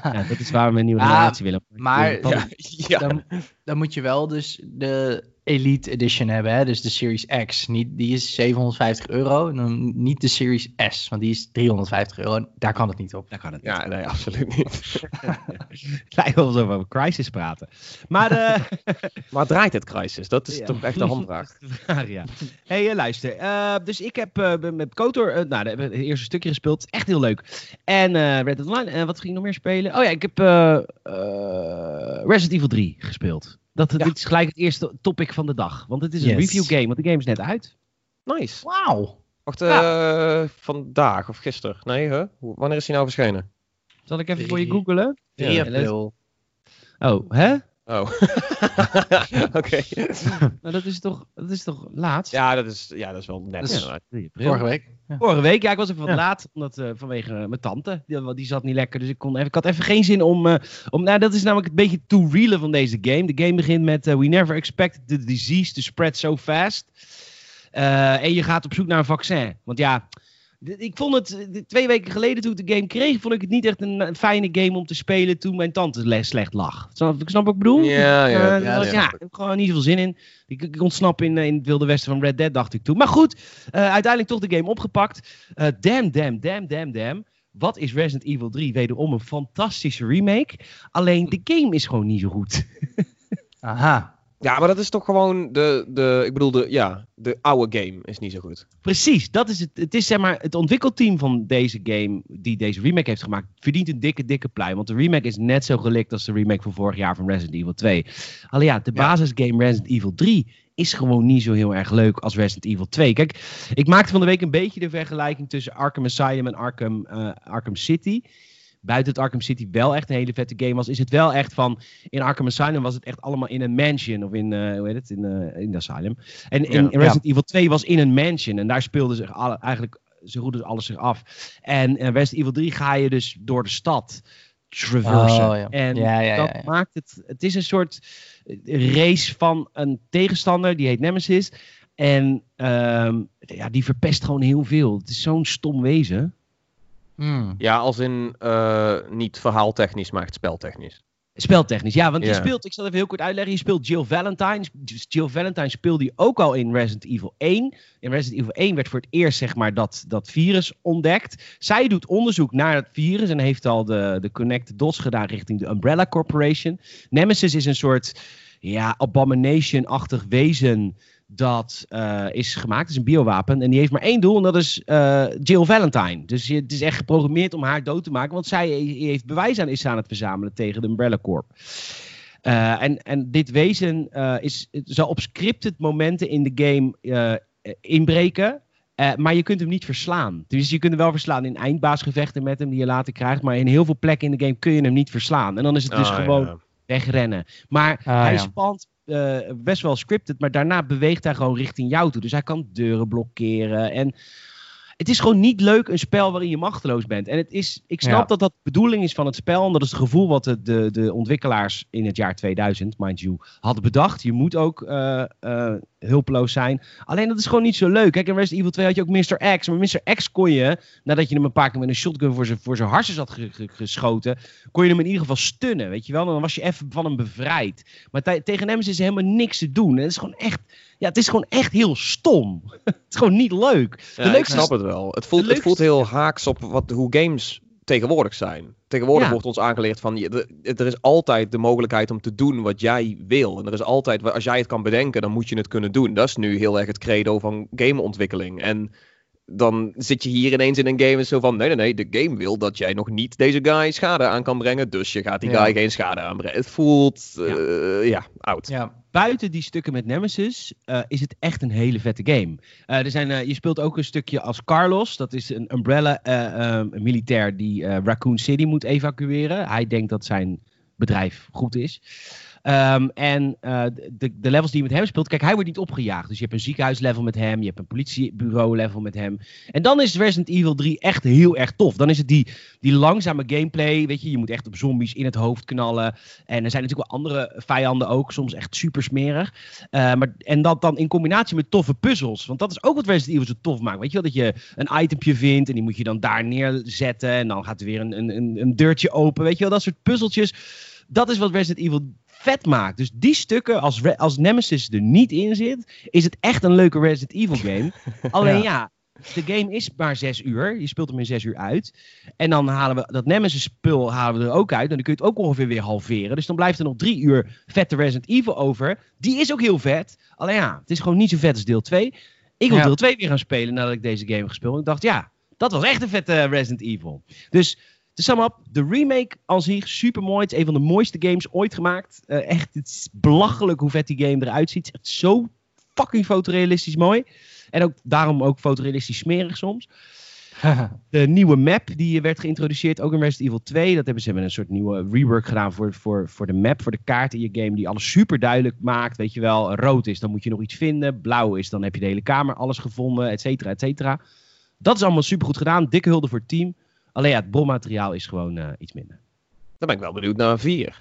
Ja, dat is waar we een nieuwe Ah, generatie willen. maar- [LAUGHS] ja. Dan, dan moet je wel dus de Elite Edition hebben, hè? dus de Series X. Niet, die is 750 euro. En dan niet de Series S, want die is 350 euro. Daar kan het niet op. Daar kan het niet. ja, nee, absoluut niet. [LAUGHS] Lijkt wel alsof we over Crisis praten. Maar eh, [LAUGHS] Maar draait het Crisis? Dat is Ja. toch echt de hamvraag. [LAUGHS] de vraag, ja. hey, eh, luister. eh, dus ik heb eh, met KOTOR, nou, de- het eerste stukje gespeeld. Echt heel leuk. En eh Red Dead Online. En wat ging ik nog meer spelen? Oh ja, ik heb eh, eh, Resident Evil 3 gespeeld. Dat, Ja. Dit is gelijk het eerste topic van de dag. Want het is een Yes. review game, want de game is net uit. Nice. Wauw. Wacht, eh, vandaag of gisteren? Nee, hè? Wanneer is hij nou verschenen? Zal ik even Drie. voor je googelen? 3 Ja, april. Oh, hè? Oh. [LAUGHS] Oké. Nou, dat is toch, dat is toch laat? Ja, dat is, ja, dat is wel net. Dat is- inderdaad. 3 april. Vorige week. Ja. Vorige week, ja, ik was even wat Ja. laat, omdat eh, vanwege eh, mijn tante, die, die zat niet lekker, dus ik kon even, ik had even geen zin om, eh, om, nou, dat is namelijk het beetje to realen van deze game. De game begint met, eh, we never expected the disease to spread so fast. Eh, en je gaat op zoek naar een vaccin, want ja, ik vond het, eh, twee weken geleden toen ik de game kreeg, vond ik het niet echt een, fijne game om te spelen toen mijn tante le- slecht lag. Snap, snap wat ik bedoel? Ja, ja. Eh, ja, ja, ik heb gewoon niet zoveel zin in. Ik, ik ontsnap in, eh, in het wilde westen van Red Dead, dacht ik toen. Maar goed, eh, uiteindelijk toch de game opgepakt. Eh damn, damn, damn, damn, damn. Wat is Resident Evil 3? Wederom een fantastische remake. Alleen de game is gewoon niet zo goed. [LAUGHS] Aha. Ja, maar dat is toch gewoon de, de ik bedoel, de, ja, de oude game is niet zo goed. Precies, dat is het. Het is zeg maar het ontwikkelteam van deze game, die deze remake heeft gemaakt, verdient een dikke, dikke pluim. Want de remake is net zo gelikt als de remake van vorig jaar van Resident Evil 2. Alleen ja, de basisgame Resident Evil 3 is gewoon niet zo heel erg leuk als Resident Evil 2. Kijk, ik maakte van de week een beetje de vergelijking tussen Arkham Asylum en Arkham, eh, Arkham City. Buiten het Arkham City wel echt een hele vette game was, is het wel echt van. In Arkham Asylum was het echt allemaal in een mansion. Of in, eh, hoe heet het? In, eh, in de Asylum. En in, Ja. in Resident Evil 2 was in een mansion. En daar speelden zich alle, eigenlijk ze roeden alles zich af. En uh, Resident Evil 3 ga je dus door de stad traversen. Oh, ja. En ja, ja, dat maakt het... Het is een soort race van een tegenstander, die heet Nemesis. En um, ja, die verpest gewoon heel veel. Het is zo'n stom wezen. Hmm. Ja, als in uh, niet verhaaltechnisch, maar echt speltechnisch. Speltechnisch, ja, want je speelt, ik zal even heel kort uitleggen, je speelt Jill Valentine. Jill Valentine speelde je ook al in Resident Evil 1. In Resident Evil 1 werd voor het eerst, zeg maar, dat, dat virus ontdekt. Zij doet onderzoek naar het virus en heeft al de, de Connected Dots gedaan richting de Umbrella Corporation. Nemesis is een soort, ja, abomination-achtig wezen dat uh, is gemaakt. Het is een biowapen. En die heeft maar één doel. En dat is uh, Jill Valentine. Dus het is echt geprogrammeerd om haar dood te maken. Want zij heeft bewijs aan is aan het verzamelen tegen de Umbrella Corp. Uh, en, en dit wezen is, zal op scripted momenten in de game inbreken. maar je kunt hem niet verslaan. Dus je kunt hem wel verslaan in eindbaasgevechten met hem die je later krijgt. Maar in heel veel plekken in de game kun je hem niet verslaan. En dan is het dus oh, gewoon wegrennen. Maar ah, hij ja. spant uh, best wel scripted, maar daarna beweegt hij gewoon richting jou toe. Dus hij kan deuren blokkeren. En het is gewoon niet leuk een spel waarin je machteloos bent. En het is, ik snap dat dat de bedoeling is van het spel. En dat is het gevoel wat de, de, de ontwikkelaars in het jaar 2000, mind you, hadden bedacht. Je moet ook uh, uh, hulpeloos zijn. Alleen dat is gewoon niet zo leuk. Kijk, in Resident Evil 2 had je ook Mr. X. Maar Mr. X kon je, nadat je hem een paar keer met een shotgun voor zijn, voor zijn had geschoten, kon je hem in ieder geval stunnen, weet je wel. Dan was je even van hem bevrijd. Maar tegen hem is er helemaal niks te doen. En het is gewoon echt ja, het is gewoon echt heel stom. [LAUGHS] het is gewoon niet leuk. De ik snap het wel. Het voelt, het voelt heel haaks op wat, hoe games tegenwoordig zijn. Tegenwoordig wordt ons aangeleerd van, er is altijd de mogelijkheid om te doen wat jij wil. En er is altijd, als jij het kan bedenken, dan moet je het kunnen doen. Dat is nu heel erg het credo van gameontwikkeling. En dan zit je hier ineens in een game en zo van, nee, nee, nee, de game wil dat jij nog niet deze guy schade aan kan brengen, dus je gaat die guy geen schade aanbrengen. Het voelt, ja, ja oud. Ja. Buiten die stukken met Nemesis uh, is het echt een hele vette game. Uh, er zijn, je speelt ook een stukje als Carlos, dat is een Umbrella een militair die Raccoon City moet evacueren. Hij denkt dat zijn bedrijf goed is. Um, en uh, de, de, levels die je met hem speelt, kijk, hij wordt niet opgejaagd. Dus je hebt een ziekenhuislevel met hem, je hebt een politiebureau-level met hem. En dan is Resident Evil 3 echt heel erg tof. Dan is het die, die langzame gameplay, weet je, je moet echt op zombies in het hoofd knallen. En er zijn natuurlijk wel andere vijanden ook, soms echt super smerig. Uh, maar, en dat dan in combinatie met toffe puzzels. Want dat is ook wat Resident Evil zo tof maakt. Weet je wel, dat je een itempje vindt en die moet je dan daar neerzetten. En dan gaat er weer een, een, een deurtje open. Weet je wel, dat soort puzzeltjes. Dat is wat Resident Evil vet maakt. Dus die stukken, als, als Nemesis er niet in zit, is het echt een leuke Resident Evil game. [LAUGHS] Alleen ja. de game is maar zes uur. Je speelt hem in zes uur uit. En dan halen we dat Nemesis spul halen we er ook uit. En dan kun je het ook ongeveer weer halveren. Dus dan blijft er nog drie uur vette Resident Evil over. Die is ook heel vet. Alleen ja, het is gewoon niet zo vet als deel 2. Ik wil deel 2 weer gaan spelen nadat ik deze game gespeeld. Ik dacht, ja, dat was echt een vette Resident Evil. Dus te sum up, de remake als zich super mooi. Het is een van de mooiste games ooit gemaakt. Uh, echt, het is belachelijk hoe vet die game eruit ziet. Het is zo fucking fotorealistisch mooi. En ook daarom ook fotorealistisch smerig soms. [LAUGHS] de nieuwe map die werd geïntroduceerd, ook in Resident Evil 2. Dat hebben ze met een soort nieuwe rework gedaan voor, voor, voor de map, voor de kaart in je game. Die alles super duidelijk maakt. Weet je wel, rood is, dan moet je nog iets vinden. Blauw is, dan heb je de hele kamer alles gevonden, et cetera, et cetera. Dat is allemaal super goed gedaan. Dikke hulde voor het team. Alleen ja, het bommateriaal is gewoon uh, iets minder. Dan ben ik wel benieuwd naar 4.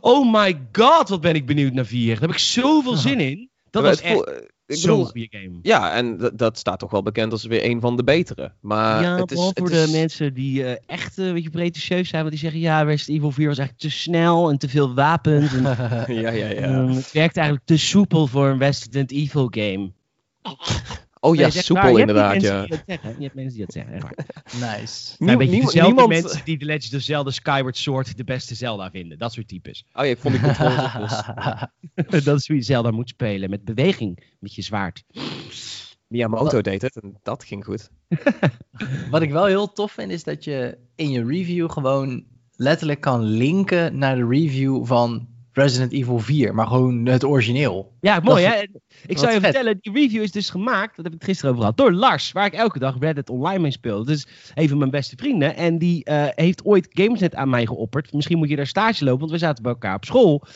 Oh my god, wat ben ik benieuwd naar 4. Daar heb ik zoveel zin in. Dat was echt zo'n goede game. Ja, en dat staat toch wel bekend als weer een van de betere. Maar ja, het is, het voor de mensen die uh, echt uh, een beetje pretentieus zijn. Want die zeggen, ja, Resident Evil 4 was eigenlijk te snel en te veel wapens. En, [LAUGHS] ja, ja, ja. Um, het werkt eigenlijk te soepel voor een Resident Evil game. [LAUGHS] Oh ja, soepel inderdaad, ja. Je hebt mensen die dat zeggen, echt waar. [LAUGHS] Nice. Een beetje dezelfde niemand... mensen die The Legend of Zelda Skyward Sword de beste Zelda vinden. Dat soort types. Oh ja, ik vond die dus. [LAUGHS] [LAUGHS] dat is hoe je Zelda moet spelen, met beweging, met je zwaard. Miyamoto deed het en dat ging goed. Wat ik wel heel tof vind, is dat je in je review gewoon letterlijk kan linken naar de review van Resident Evil 4, maar gewoon het origineel. Ja, mooi hè. Ik zou je vertellen, die review is dus gemaakt, dat heb ik gisteren over gehad, door Lars, waar ik elke dag Reddit online mee speel. Dus een van mijn beste vrienden. En die uh, heeft ooit Gamesnet aan mij geopperd. Misschien moet je daar stage lopen, want we zaten bij elkaar op school.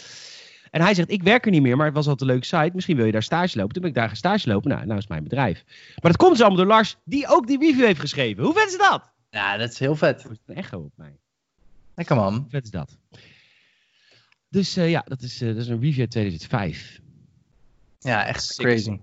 En hij zegt, ik werk er niet meer, maar het was altijd een leuke site. Misschien wil je daar stage lopen. Toen ben ik daar gaan stage lopen. Nou, nou is mijn bedrijf. Maar dat komt dus allemaal door Lars, die ook die review heeft geschreven. Hoe vet is dat? Ja, dat is heel vet. Er is een echo op mij. Lekker man. Hoe vet is dat? Dus uh, ja, dat is, uh, dat is een review uit 2005. Ja, echt crazy.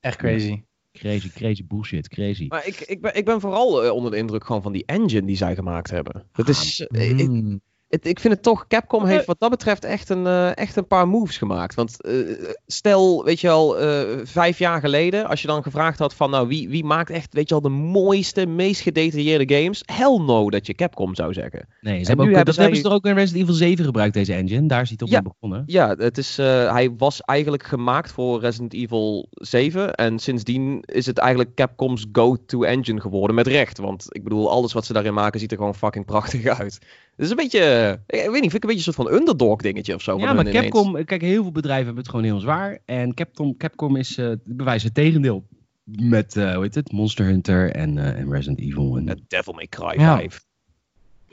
Echt crazy. Crazy, crazy bullshit, crazy. Maar ik, ik, ben, ik ben vooral uh, onder de indruk gewoon van die engine die zij gemaakt hebben. Dat is... Ah, mm het, ik vind het toch, Capcom heeft wat dat betreft echt een, uh, echt een paar moves gemaakt. Want uh, stel, weet je al, uh, vijf jaar geleden, als je dan gevraagd had van, nou, wie, wie maakt echt, weet je al, de mooiste, meest gedetailleerde games? Hell no, dat je Capcom zou zeggen. Nee, ze hebben ook, hebben dat zij... hebben ze er ook in Resident Evil 7 gebruikt, deze engine. Daar is hij toch ja, mee begonnen. Ja, het is, hij was eigenlijk gemaakt voor Resident Evil 7. En sindsdien is het eigenlijk Capcom's go-to engine geworden, met recht. Want ik bedoel, alles wat ze daarin maken ziet er gewoon fucking prachtig [LAUGHS] uit. Het is een beetje, ik weet niet, vind ik een beetje een soort van underdog dingetje of zo. Ja, maar Capcom, ineens... kijk, heel veel bedrijven hebben het gewoon heel zwaar. En Capcom, Capcom is uh, bewijs het tegendeel. Met, uh, hoe heet het, Monster Hunter en, en Resident Evil. En... Devil May Cry ja. 5.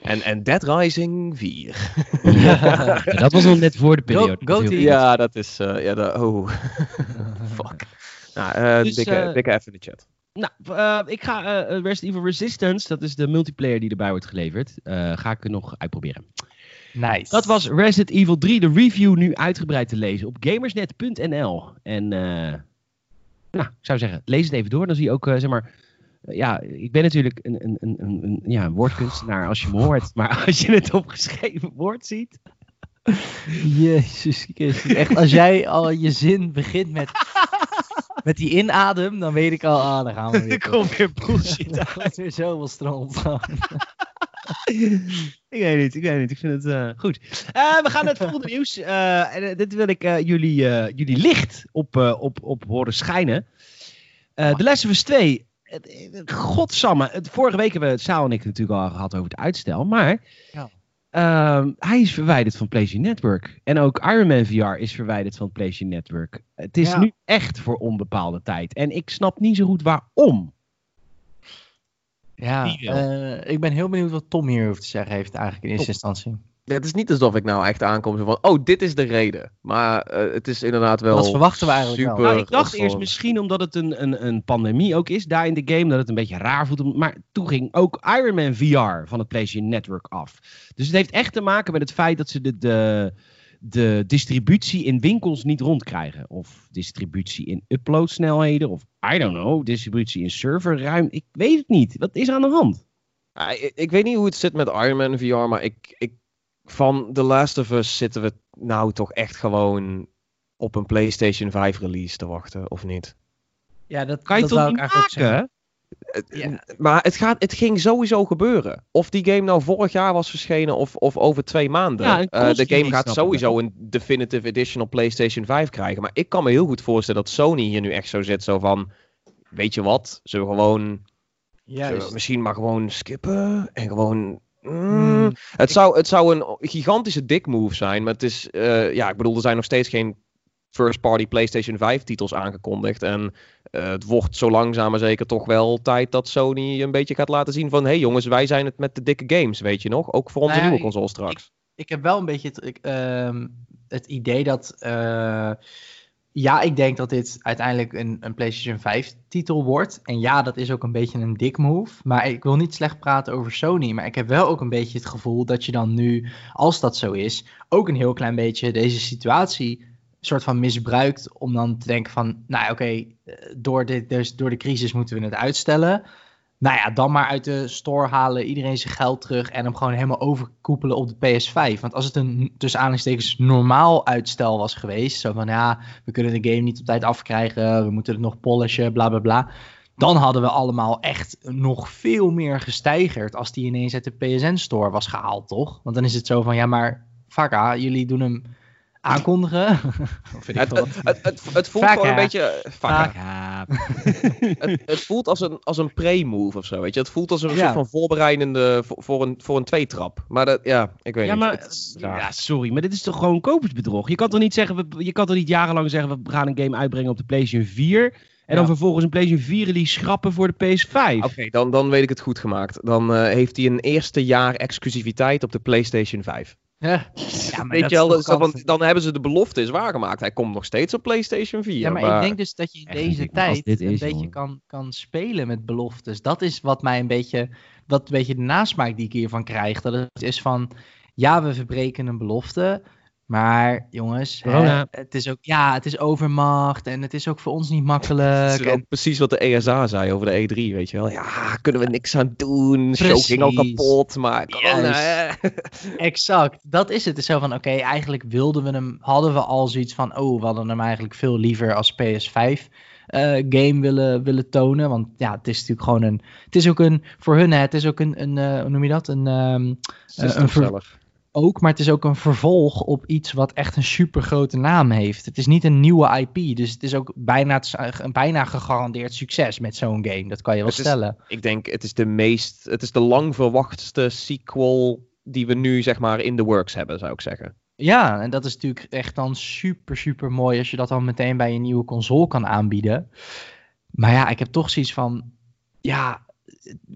En, en Dead Rising 4. [LAUGHS] ja, dat was nog net voor de periode. Go, go ja, dat is, ja, dat, oh. [LAUGHS] Fuck. Nou, dus, dikke, dikke even in de chat. Nou, uh, ik ga uh, Resident Evil Resistance, dat is de multiplayer die erbij wordt geleverd, uh, ga ik er nog uitproberen. Nice. Dat was Resident Evil 3, de review nu uitgebreid te lezen op gamersnet.nl. En nou, ik zou zeggen, lees het even door, dan zie je ook, zeg maar, ja, ik ben natuurlijk een, een, een, een, ja, woordkunstenaar als je me hoort, [LAUGHS] maar als je het opgeschreven woord ziet... Jezus Christus, echt, als jij al je zin begint met [LAUGHS] met die inadem, dan weet ik al, ah, dan gaan we [LAUGHS] weer. Er [LAUGHS] komt weer bullshit uit. weer zoveel stront. [LAUGHS] ik weet niet, ik weet niet. Ik vind het uh, goed. Uh, we gaan naar het volgende nieuws. Uh, en dit wil ik jullie, jullie licht op, op, op horen schijnen. De of Us 2. Godsamme. Vorige week hebben we het Saal en ik natuurlijk al gehad over het uitstel. Maar ja. Uh, hij is verwijderd van PlayStation Network. En ook Iron Man VR is verwijderd van PlayStation Network. Het is ja. nu echt voor onbepaalde tijd. En ik snap niet zo goed waarom. Ja, uh, ik ben heel benieuwd wat Tom hierover te zeggen heeft eigenlijk in eerste instantie. Het is niet alsof ik nou echt aankom van, oh, dit is de reden. Maar uh, het is inderdaad wel. Wat verwachten we eigenlijk super wel? Nou, ik dacht eerst misschien omdat het een, een, een pandemie ook is daar in de game, dat het een beetje raar voelt. Maar toen ging ook Iron Man VR van het PlayStation Network af. Dus het heeft echt te maken met het feit dat ze de, de, de distributie in winkels niet rondkrijgen. Of distributie in uploadsnelheden. Of I don't know, distributie in serverruim. Ik weet het niet. Wat is er aan de hand? Ik, ik, weet niet hoe het zit met Iron Man VR, maar ik, ik van The Last of Us zitten we nou toch echt gewoon op een PlayStation 5 release te wachten, of niet? Ja, dat kan je dat toch niet maken? Ja. Maar het, gaat, het ging sowieso gebeuren. Of die game nou vorig jaar was verschenen of, of over twee maanden. Ja, uh, de game gaat sowieso een Definitive Edition op PlayStation 5 krijgen. Maar ik kan me heel goed voorstellen dat Sony hier nu echt zo zit. Zo van, weet je wat, zullen we gewoon... Zullen we misschien maar gewoon skippen en gewoon Mm, het, zou, het zou een gigantische dik move zijn. Maar het is, uh, ja, ik bedoel, er zijn nog steeds geen first-party PlayStation 5 titels aangekondigd. En uh, het wordt zo langzaam maar zeker toch wel tijd dat Sony een beetje gaat laten zien van... hé hey jongens, wij zijn het met de dikke games, weet je nog? Ook voor onze nou ja, nieuwe console straks. Ik, ik, heb wel een beetje het, ik, uh, het idee dat... Ja, ik denk dat dit uiteindelijk een, een PlayStation 5 titel wordt. En ja, dat is ook een beetje een dik move. Maar ik wil niet slecht praten over Sony. Maar ik heb wel ook een beetje het gevoel dat je dan nu, als dat zo is, ook een heel klein beetje deze situatie soort van misbruikt. Om dan te denken van, nou oké, okay, door, dus door de crisis moeten we het uitstellen nou ja, dan maar uit de store halen, iedereen zijn geld terug en hem gewoon helemaal overkoepelen op de PS5. Want als het een tussen aanhalingstekens normaal uitstel was geweest, zo van ja, we kunnen de game niet op tijd afkrijgen, we moeten het nog polishen, bla bla bla. Dan hadden we allemaal echt nog veel meer gestijgerd als die ineens uit de PSN-store was gehaald, toch? Want dan is het zo van ja, maar vakka, jullie doen hem aankondigen. [LAUGHS] het, het, het, het, voelt gewoon een beetje. [LAUGHS] het, het, voelt als een, als een pre-move of zo. Weet je? Het voelt als een soort van voorbereidende voor, voor een, voor een tweetrap. Maar dat, ja, ik weet ja, niet. Maar, ja, sorry, maar dit is toch gewoon kopersbedrog? Je kan toch niet zeggen, je kan toch niet jarenlang zeggen, we gaan een game uitbrengen op de PlayStation 4. En dan vervolgens een PlayStation 4 release schrappen voor de PS5. Oké, dan, dan weet ik het goed gemaakt. Dan uh, heeft hij een eerste jaar exclusiviteit op de PlayStation 5. Ja, ja maar Weet je wel, dan, dan hebben ze de belofte is waargemaakt. Hij komt nog steeds op PlayStation 4. Ja, maar, ik denk dus dat je in deze tijd een beetje kan, kan spelen met beloftes. Dat is wat mij een beetje, wat een beetje de nasmaak die ik hiervan krijg. Dat het is van, ja, we verbreken een belofte. Maar jongens, hè, het is ook ja, het is overmacht en het is ook voor ons niet makkelijk. Het is en... precies wat de ESA zei over de E3, weet je wel. Ja, kunnen we niks aan doen. Precies. Show ging al kapot, maar corona. [LAUGHS] exact, dat is het. Het is zo van, oké, eigenlijk wilden we hem, hadden we al zoiets van, oh, we hadden hem eigenlijk veel liever als PS5 uh, eh, game willen, willen tonen. Want ja, het is natuurlijk gewoon een, het is ook een, voor hun, het is ook een, een uh, hoe noem je dat? Een, um, uh, een ver ook, maar het is ook een vervolg op iets wat echt een super grote naam heeft. Het is niet een nieuwe IP, dus het is ook bijna, een bijna gegarandeerd succes met zo'n game. Dat kan je wel stellen. ik denk, het is de meest, het is de lang verwachtste sequel die we nu zeg maar in de works hebben, zou ik zeggen. Ja, en dat is natuurlijk echt dan super, super mooi als je dat dan meteen bij een nieuwe console kan aanbieden. Maar ja, ik heb toch zoiets van, ja,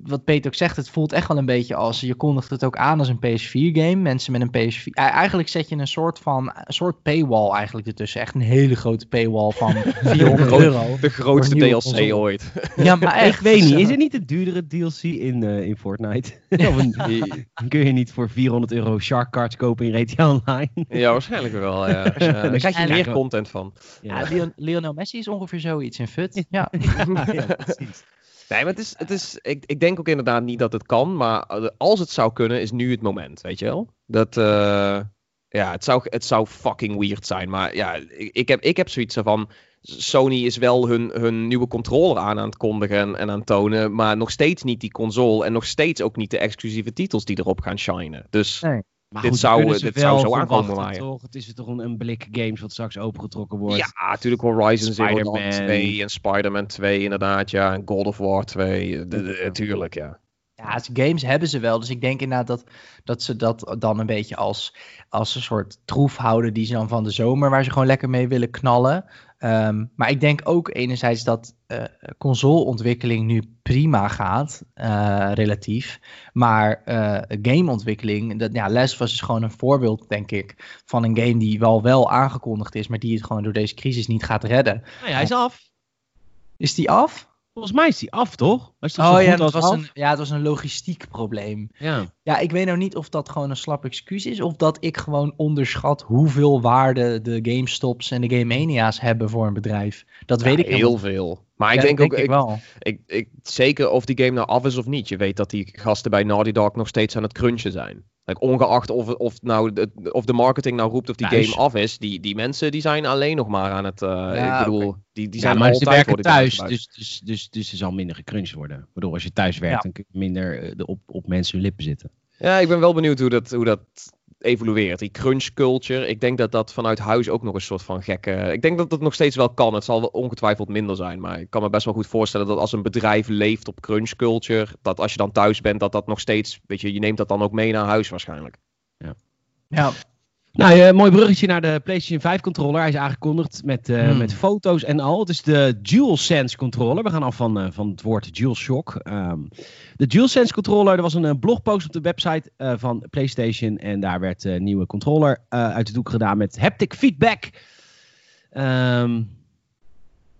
wat Peter ook zegt, het voelt echt wel een beetje als je kondigt het ook aan als een PS4-game. Mensen met een PS4. Eigenlijk zet je een soort van een soort paywall eigenlijk ertussen. Echt een hele grote paywall van [LAUGHS] 400 euro. De grootste DLC ooit. Ja, maar [LAUGHS] echt. Ik weet niet, is er niet een duurdere DLC in, uh, in Fortnite? [LAUGHS] kun je niet voor 400 euro Shark Cards kopen in RTA Online? ja, waarschijnlijk wel. Ja. Dus, uh, daar krijg je meer content van. Ja, Lionel Messi is ongeveer zoiets in FUT. Ja, ja precies. Nee, maar het is, het is ik, ik denk ook inderdaad niet dat het kan. Maar eh, als het zou kunnen, is nu het moment, weet je wel? Dat, uh, ja, het zou, het zou fucking weird zijn. Maar ja, ik, ik, heb, ik heb zoiets van... Sony is wel hun, hun nieuwe controller aan aan het kondigen en, aan het tonen. Maar nog steeds niet die console. En nog steeds ook niet de exclusieve titels die erop gaan shinen. Dus... Maar dit zou, dit zou zo aankomen waaien. Toch? Het is toch een, een blik games wat straks opengetrokken wordt. Ja, natuurlijk Horizon Zero Dawn 2 en Spider-Man 2 inderdaad. Ja, en God of War 2. Natuurlijk, ja. Ja, games hebben ze wel. Dus ik denk inderdaad dat, dat ze dat dan een beetje als, als een soort troef houden die ze dan van de zomer, waar ze gewoon lekker mee willen knallen. Um, maar ik denk ook enerzijds dat uh, consoleontwikkeling nu prima gaat, uh, relatief. Maar uh, gameontwikkeling, dat, ja, Les was dus gewoon een voorbeeld, denk ik, van een game die wel wel aangekondigd is, maar die het gewoon door deze crisis niet gaat redden. Nee, hij is af. Is die af? Volgens mij is die af, toch? Was oh ja, het was een, ja, het was een logistiek probleem. Ja. ja, ik weet nou niet of dat gewoon een slap excuus is... of dat ik gewoon onderschat hoeveel waarde de GameStops en de Game Mania's hebben voor een bedrijf. Dat weet ik heel veel. Maar ik denk, ook, ik, wel. Ik, ik, zeker of die game nou af is of niet. Je weet dat die gasten bij Naughty Dog nog steeds aan het crunchen zijn. Like, ongeacht of, of, nou de, of de marketing nou roept of die game af is, die, die mensen die zijn alleen nog maar aan het. Uh, ik bedoel, die, die zijn ja, maar ze werken thuis, dus, dus, dus, dus er zal minder gecrunched worden. Ik bedoel, als je thuis werkt, dan kun je minder eh, op, op mensen hun lippen zitten. Ja, ik ben wel benieuwd hoe dat, hoe dat evolueert. Die crunch culture. Ik denk dat dat vanuit huis ook nog een soort van gekke. Ik denk dat dat nog steeds wel kan. Het zal wel ongetwijfeld minder zijn. Maar ik kan me best wel goed voorstellen dat als een bedrijf leeft op crunch culture. Dat als je dan thuis bent, dat dat nog steeds. Weet je, je neemt dat dan ook mee naar huis waarschijnlijk. Ja. Ja, nou, uh, mooi bruggetje naar de PlayStation 5 controller. Hij is aangekondigd met, uh, met foto's en al. Het is de DualSense controller. We gaan af van, uh, van het woord DualShock. Um, de DualSense controller, er was een blogpost op de website van PlayStation. En daar werd een nieuwe controller uit de doek gedaan met haptic feedback. Um,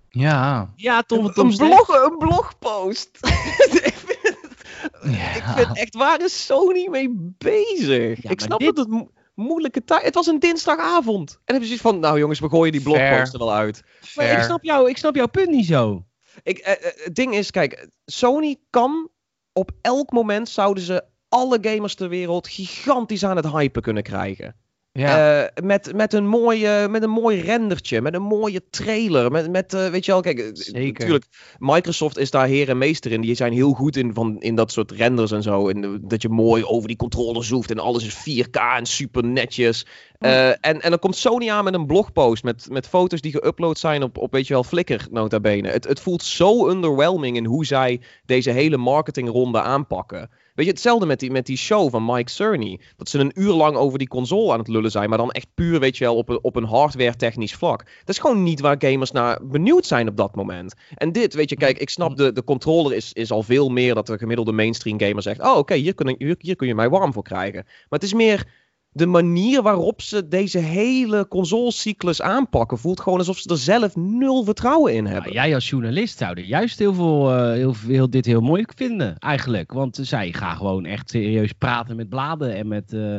ja. Ja, Tom, Tom een, blog, een blogpost. [LAUGHS] ik, vind ja. ik vind echt, waar is Sony mee bezig? Ja, ik snap dit... dat het moeilijke tijd. Het was een dinsdagavond. En dan heb je zoiets van, nou jongens, we gooien die blogpost er wel uit. Maar ik snap, jou, ik snap jouw punt niet zo. Ik, eh, eh, het ding is, kijk, Sony kan op elk moment zouden ze alle gamers ter wereld gigantisch aan het hypen kunnen krijgen. Ja. Uh, met, met, een mooie, met een mooi rendertje, met een mooie trailer. Met, met uh, weet je wel, kijk, eh, Zeker. natuurlijk, Microsoft is daar heer en meester in. Die zijn heel goed in, van, in dat soort renders en zo. En dat je mooi over die controller zoeft en alles is 4K en super netjes. Uh, en, en dan komt Sony aan met een blogpost met, met foto's die geüpload zijn op, op, weet je wel, Flickr nota bene. Het, het voelt zo underwhelming in hoe zij deze hele marketingronde aanpakken. Weet je, hetzelfde met die, met die show van Mike Cerny. Dat ze een uur lang over die console aan het lullen zijn, maar dan echt puur, weet je wel, op een, op een hardware-technisch vlak. Dat is gewoon niet waar gamers naar benieuwd zijn op dat moment. En dit, weet je, kijk, ik snap, de, de controller is, is al veel meer dat de gemiddelde mainstream gamer zegt: Oh, oké, hier, kun hier, hier kun je mij warm voor krijgen. Maar het is meer de manier waarop ze deze hele consolecyclus aanpakken voelt gewoon alsof ze er zelf nul vertrouwen in hebben. jij als journalist zou er juist heel veel, uh, heel, heel, dit heel mooi vinden, eigenlijk. Want zij gaan gewoon echt serieus praten met bladen en met... Uh,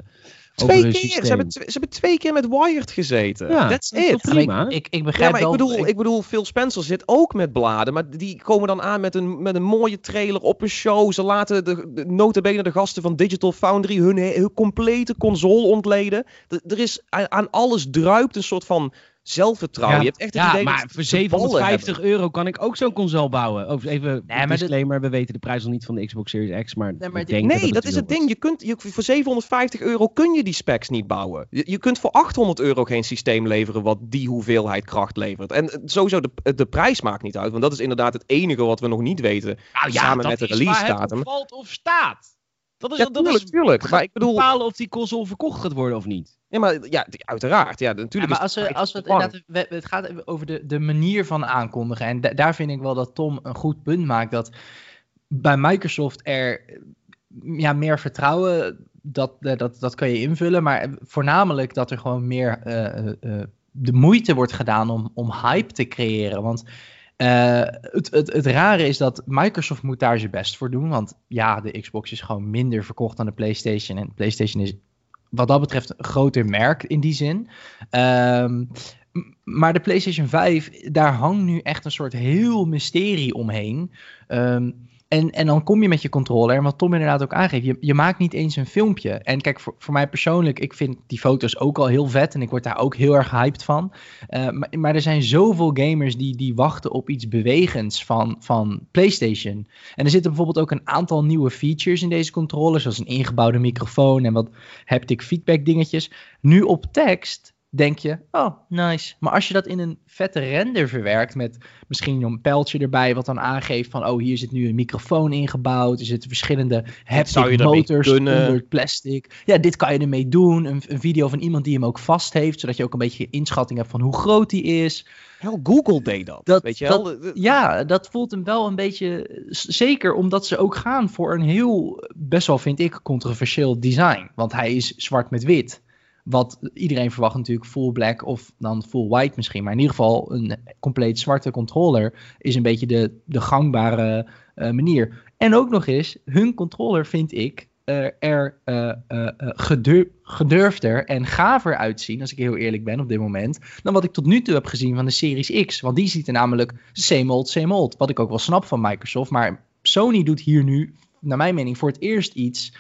Twee keer. Ze hebben, ze hebben twee keer met Wired gezeten. Ja, That's it. Prima. Ik, ik, begrijp ja, maar ik bedoel, ik... bedoel, Phil Spencer zit ook met bladen. Maar die komen dan aan met een, met een mooie trailer op een show. Ze laten de, de notabene de gasten van Digital Foundry hun, hun complete console ontleden. er is aan alles druipt een soort van zelfvertrouwen. Ja, je hebt echt het ja, idee maar voor 750 euro kan ik ook zo'n console bouwen. Of even nee, disclaimer, we weten de prijs nog niet van de Xbox Series X, maar nee, maar denk nee dat, is het ding. Je kunt, je, voor 750 euro kun je die specs niet bouwen. Je, je, kunt voor 800 euro geen systeem leveren wat die hoeveelheid kracht levert. En sowieso, de, de prijs maakt niet uit, want dat is inderdaad het enige wat we nog niet weten. Nou, ja, samen met de release datum. valt of staat. Dat is, ja, dat tuurlijk, is tuurlijk. Maar ik bedoel... bepalen of die console verkocht gaat worden of niet. Ja, maar ja, uiteraard. Ja, natuurlijk maar als we, als we het, we, het gaat over de, de manier van aankondigen. En daar vind ik wel dat Tom een goed punt maakt. Dat bij Microsoft er ja, meer vertrouwen, dat, dat, dat kan je invullen. Maar voornamelijk dat er gewoon meer uh, uh, de moeite wordt gedaan om, om hype te creëren. Want uh, het, het, het rare is dat Microsoft moet daar zijn best voor doen. Want ja, de Xbox is gewoon minder verkocht dan de PlayStation. En PlayStation is wat dat betreft een groter merk in die zin. Um, maar de PlayStation 5, daar hangt nu echt een soort heel mysterie omheen. Um, en, en dan kom je met je controller, en wat Tom inderdaad ook aangeeft, je, je maakt niet eens een filmpje. En kijk, voor, voor mij persoonlijk, ik vind die foto's ook al heel vet en ik word daar ook heel erg hyped van. Uh, maar, maar, er zijn zoveel gamers die, die wachten op iets bewegends van, van PlayStation. En er zitten bijvoorbeeld ook een aantal nieuwe features in deze controller, zoals een ingebouwde microfoon en wat haptic feedback dingetjes. Nu op tekst denk je, oh, nice. Maar als je dat in een vette render verwerkt met misschien een pijltje erbij wat dan aangeeft van, oh, hier zit nu een microfoon ingebouwd, er zitten verschillende haptic motors onder plastic. Ja, dit kan je ermee doen. Een, een, video van iemand die hem ook vast heeft, zodat je ook een beetje inschatting hebt van hoe groot die is. Hell, Google deed dat, dat weet je wel? ja, dat voelt hem wel een beetje, zeker omdat ze ook gaan voor een heel, best wel vind ik, controversieel design. Want hij is zwart met wit. Wat iedereen verwacht natuurlijk full black of dan full white misschien. Maar in ieder geval een compleet zwarte controller is een beetje de, de gangbare uh, manier. En ook nog eens, hun controller vind ik uh, er uh, gedurfder en gaver uitzien, als ik heel eerlijk ben op dit moment, dan wat ik tot nu toe heb gezien van de Series X. Want die ziet er namelijk same old, same old. Wat ik ook wel snap van Microsoft. Maar Sony doet hier nu, naar mijn mening, voor het eerst iets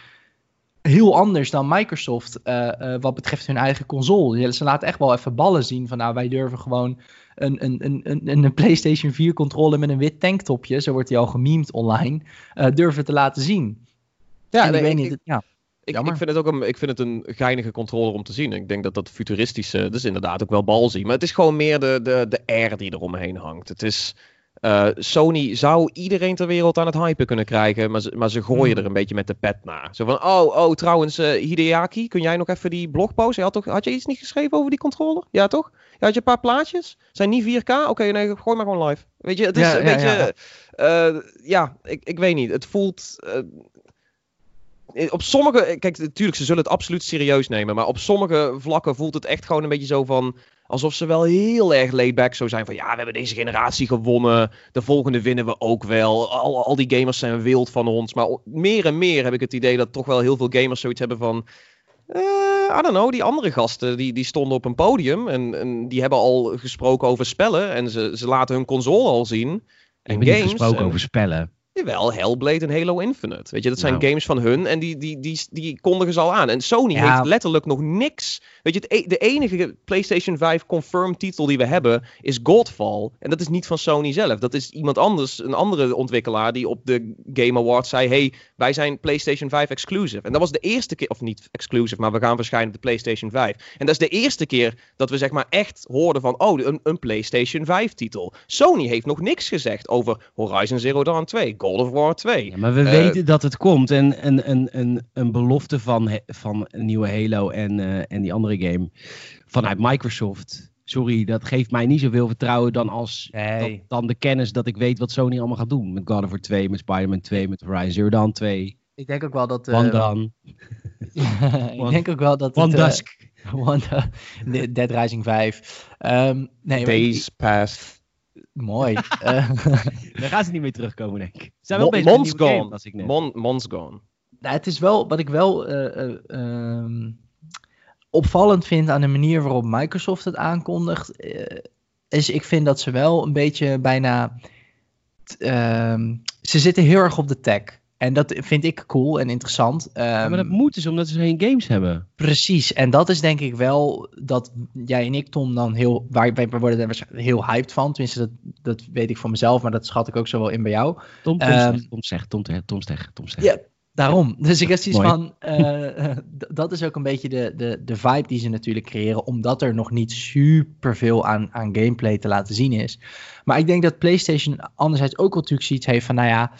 heel anders dan Microsoft uh, wat betreft hun eigen console. Ze laten echt wel even ballen zien van nou wij durven gewoon een, een, een, een, een PlayStation 4 controller met een wit tanktopje, zo wordt die al gememd online, uh, durven te laten zien. Ja, ik weet niet. ja. Ik, ik, vind het ook een, ik vind het een geinige controller om te zien. Ik denk dat dat futuristische, is inderdaad ook wel balzie. Maar het is gewoon meer de, de, de air die eromheen hangt. Het is, uh, Sony zou iedereen ter wereld aan het hypen kunnen krijgen, maar ze, maar ze gooien hmm. er een beetje met de pet naar. Zo van, oh, oh trouwens, uh, Hideaki, kun jij nog even die blogpost? Had, toch, had je iets niet geschreven over die controller? Ja, toch? Ja, had je een paar plaatjes? Zijn niet 4K? Oké, nee, gooi maar gewoon live. Weet je, het is een beetje... Ja, uh, ja ik, ik weet niet. Het voelt op sommige, kijk, natuurlijk, ze zullen het absoluut serieus nemen. Maar op sommige vlakken voelt het echt gewoon een beetje zo van. Alsof ze wel heel erg laid zo zijn van ja, we hebben deze generatie gewonnen. De volgende winnen we ook wel. Al, al die gamers zijn wild van ons. Maar meer en meer heb ik het idee dat toch wel heel veel gamers zoiets hebben van. Uh, I don't know, die andere gasten die, die stonden op een podium en, en die hebben al gesproken over spellen en ze, ze laten hun console al zien. En games. gesproken over spellen. Jawel, Hellblade en Halo Infinite. Weet je, dat zijn nou. games van hun en die, die, die, die kondigen ze al aan. En Sony heeft letterlijk nog niks. Weet je, het, e-, de enige PlayStation 5 confirmed titel die we hebben is Godfall. En dat is niet van Sony zelf. Dat is iemand anders, een andere ontwikkelaar die op de Game Awards zei: hey, wij zijn PlayStation 5 exclusive. En dat was de eerste keer, of niet exclusive, maar we gaan verschijnen op de PlayStation 5. En dat is de eerste keer dat we zeg maar echt hoorden van: oh, een, een PlayStation 5 titel. Sony heeft nog niks gezegd over Horizon Zero Dawn 2. God of War 2. Ja, maar we uh, weten dat het komt. En een, een, een, een belofte van, van nieuwe Halo en, uh, en die andere game vanuit Microsoft. Sorry, dat geeft mij niet zoveel vertrouwen dan als nee. dat, dan de kennis dat ik weet wat Sony allemaal gaat doen. Met God of War 2, met Spider-Man 2, met Horizon Zero Dawn 2. Ik denk ook wel dat... Uh, dan. [LAUGHS] ik denk ook wel dat... One Dusk. [LAUGHS] One, Dead Rising 5. Um, nee, Days Past. Mooi. uh, [LAUGHS] Daar gaan ze niet meer terugkomen, denk ik. Zijn wel Mon Mon's Gone. Game, als ik net. Mon Mon's Gone. Nou, het is wel, wat ik wel uh, uh, opvallend vind aan de manier waarop Microsoft het aankondigt, is ik vind dat ze wel een beetje bijna, ehm, ze zitten heel erg op de tech. En dat vind ik cool en interessant. maar dat ehm, moet dus omdat ze geen games hebben. Precies. En dat is denk ik wel dat jij en ik, Tom, dan heel. Waar, wij worden er heel hyped van. Tenminste, dat, dat weet ik van mezelf, maar dat schat ik ook zo wel in bij jou. Tom, Tom, um, Tom zegt, Tom, Tom zegt, Tom zegt. Ja, daarom. Dus ik heb zoiets van. Uh, dat is ook een beetje de, de, de vibe die ze natuurlijk creëren. Omdat er nog niet super veel aan, aan gameplay te laten zien is. Maar ik denk dat PlayStation anderzijds ook wel natuurlijk zoiets heeft van. Nou ja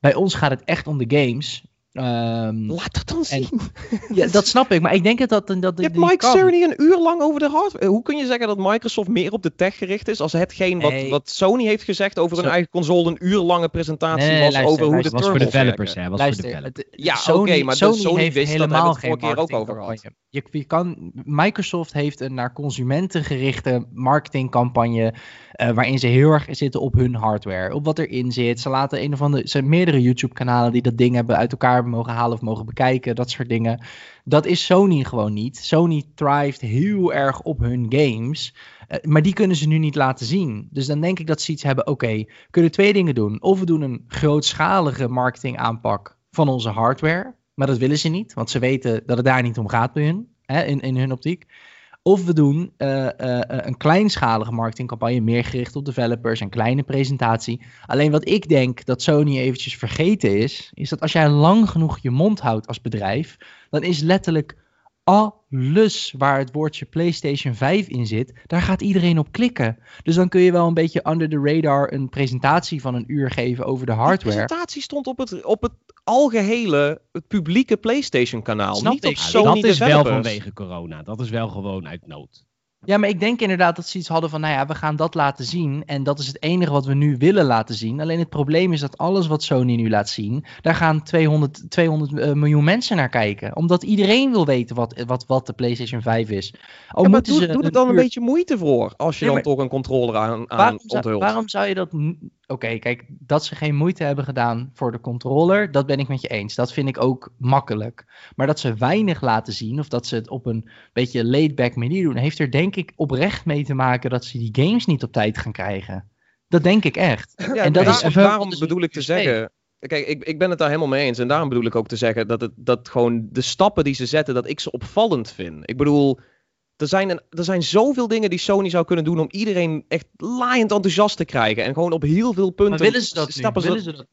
bij ons gaat het echt om de games. Um, Laat het dan zien. [LAUGHS] ja, dat snap ik, maar ik denk dat dat... dat je hebt Mike Cerny een uur lang over de hardware. Hoe kun je zeggen dat Microsoft meer op de tech gericht is als hetgeen wat, wat Sony heeft gezegd over hun eigen console een uur lange presentatie was over hoe de was voor developers, hè? Was luister, voor developers. ja, oké, maar Sony, Sony heeft wist helemaal dat geen keer ook over gehad. Je, je, kan, Microsoft heeft een naar consumenten gerichte marketingcampagne uh, waarin ze heel erg zitten op hun hardware, op wat erin zit. Ze laten een of andere, er zijn meerdere YouTube-kanalen die dat ding hebben uit elkaar mogen halen of mogen bekijken, dat soort dingen. Dat is Sony gewoon niet. Sony thrived heel erg op hun games. Uh, maar die kunnen ze nu niet laten zien. Dus dan denk ik dat ze iets hebben. Oké, kunnen twee dingen doen. Of we doen een grootschalige marketingaanpak van onze hardware. Maar dat willen ze niet, want ze weten dat het daar niet om gaat bij hun. Hè, in, in hun optiek. Of we doen uh, uh, een kleinschalige marketingcampagne, meer gericht op developers, een kleine presentatie. Alleen wat ik denk dat Sony eventjes vergeten is, is dat als jij lang genoeg je mond houdt als bedrijf, dan is letterlijk alles waar het woordje PlayStation 5 in zit, daar gaat iedereen op klikken. Dus dan kun je wel een beetje under the radar een presentatie van een uur geven over de hardware. De presentatie stond op het, op het algehele, het publieke PlayStation kanaal. niet op Sony Dat is wel vanwege corona. Dat is wel gewoon uit nood. Ja, maar ik denk inderdaad dat ze iets hadden van, nou ja, we gaan dat laten zien. En dat is het enige wat we nu willen laten zien. Alleen het probleem is dat alles wat Sony nu laat zien, daar gaan 200, 200 uh, miljoen mensen naar kijken. Omdat iedereen wil weten wat, wat, wat de PlayStation 5 is. Al ja, maar doe, doe er dan een beetje moeite voor, als je dan toch een controller aan, aan waarom onthult. Waarom zou je dat Oké, kijk, dat ze geen moeite hebben gedaan voor de controller, dat ben ik met je eens. Dat vind ik ook makkelijk. Maar dat ze weinig laten zien, of dat ze het op een beetje laid-back manier doen, heeft er denk ik oprecht mee te maken dat ze die games niet op tijd gaan krijgen. Dat denk ik echt. Ja, en dat is, daarom bedoel ik te zeggen, Kijk, ik, ik ben het daar helemaal mee eens. En daarom bedoel ik ook te zeggen dat, het, dat gewoon de stappen die ze zetten, dat ik ze opvallend vind. Ik bedoel, er zijn, een, er zijn zoveel dingen die Sony zou kunnen doen om iedereen echt laaiend enthousiast te krijgen. En gewoon op heel veel punten. Maar willen ze dat stappen Willen ze dat?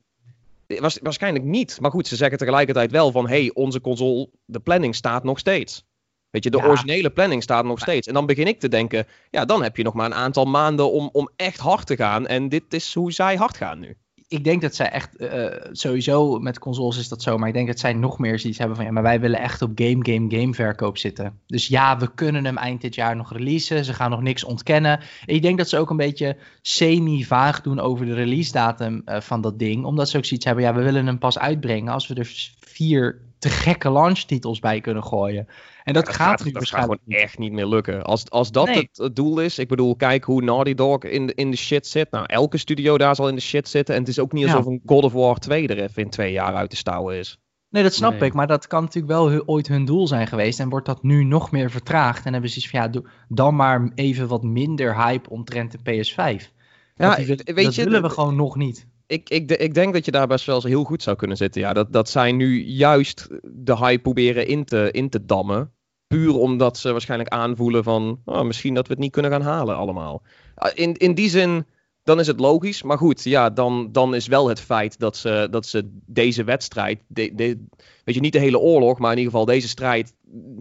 Was, waarschijnlijk niet. Maar goed, ze zeggen tegelijkertijd wel van... hey, onze console, de planning staat nog steeds. Weet je, de originele planning staat nog steeds. En dan begin ik te denken... ja, dan heb je nog maar een aantal maanden om, om echt hard te gaan. En dit is hoe zij hard gaan nu ik denk dat zij echt, uh, sowieso met consoles is dat zo, maar ik denk dat zij nog meer zoiets hebben van, ja, maar wij willen echt op game, game, game verkoop zitten. Dus ja, we kunnen hem eind dit jaar nog releasen, ze gaan nog niks ontkennen. En ik denk dat ze ook een beetje semi-vaag doen over de release datum uh, van dat ding, omdat ze ook zoiets hebben, ja, we willen hem pas uitbrengen als we er vier te gekke launchtitels bij kunnen gooien. En dat, gaat, gaat, nu dat waarschijnlijk gaat gewoon echt niet meer lukken. Als, als dat het, doel is, ik bedoel, kijk hoe Naughty Dog in de, in de shit zit. Nou, elke studio daar zal in de shit zitten. En het is ook niet alsof een God of War 2 er even in twee jaar uit te stouwen is. Nee, dat snap ik. Maar dat kan natuurlijk wel ooit hun doel zijn geweest. En wordt dat nu nog meer vertraagd. En hebben ze iets van, ja, doe dan maar even wat minder hype omtrent de PS5. Ja, weet dat je, willen we gewoon nog niet ik, ik, ik denk dat je daar best wel eens heel goed zou kunnen zitten. Ja, dat, dat zij nu juist de hype proberen in te, in te dammen. Puur omdat ze waarschijnlijk aanvoelen van oh, misschien dat we het niet kunnen gaan halen allemaal. Ah, in, in die zin, dan is het logisch. Maar goed, ja, dan, dan is wel het feit dat ze, dat ze deze wedstrijd, de, de, weet je, niet de hele oorlog, maar in ieder geval deze strijd,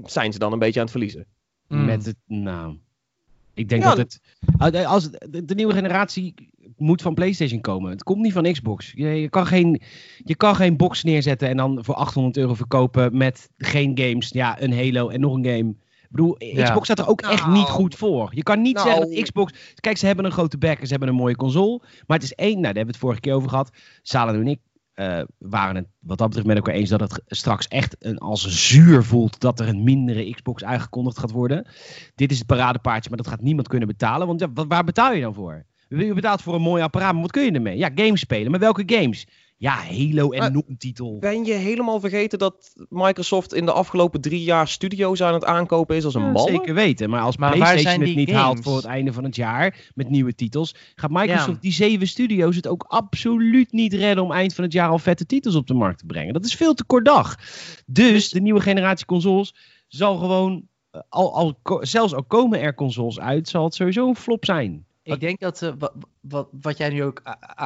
zijn ze dan een beetje aan het verliezen. Mm. Met het, nou, ik denk dat het, als de nieuwe generatie moet van PlayStation komen. Het komt niet van Xbox. Je, je, kan geen, je kan geen box neerzetten en dan voor 800 euro verkopen met geen games. Ja, een Halo en nog een game. Ik bedoel, Xbox staat er ook echt niet nou. goed voor. Je kan niet zeggen dat nou. Xbox... Kijk, ze hebben een grote en ze hebben een mooie console. Maar het is één... Nou, daar hebben we het vorige keer over gehad. Salen en ik uh, waren het wat dat betreft met elkaar eens dat het straks echt een, als zuur voelt dat er een mindere Xbox aangekondigd gaat worden. Dit is het paradepaardje, maar dat gaat niemand kunnen betalen. Want ja, waar betaal je dan voor? Je betaalt voor een mooi apparaat, maar wat kun je ermee? Ja, games spelen. Maar welke games? Ja, Halo en nog een titel. Ben je helemaal vergeten dat Microsoft in de afgelopen drie jaar studio's aan het aankopen is als een ja, man? Zeker weten. Maar als maar PlayStation het niet haalt voor het einde van het jaar met nieuwe titels, gaat Microsoft die zeven studio's het ook absoluut niet redden om eind van het jaar al vette titels op de markt te brengen. Dat is veel te kort dag. Dus, dus de nieuwe generatie consoles zal gewoon, eh, al, al, zelfs al komen er consoles uit, zal het sowieso een flop zijn. Ik denk dat uh, wat, wat, wat, jij nu ook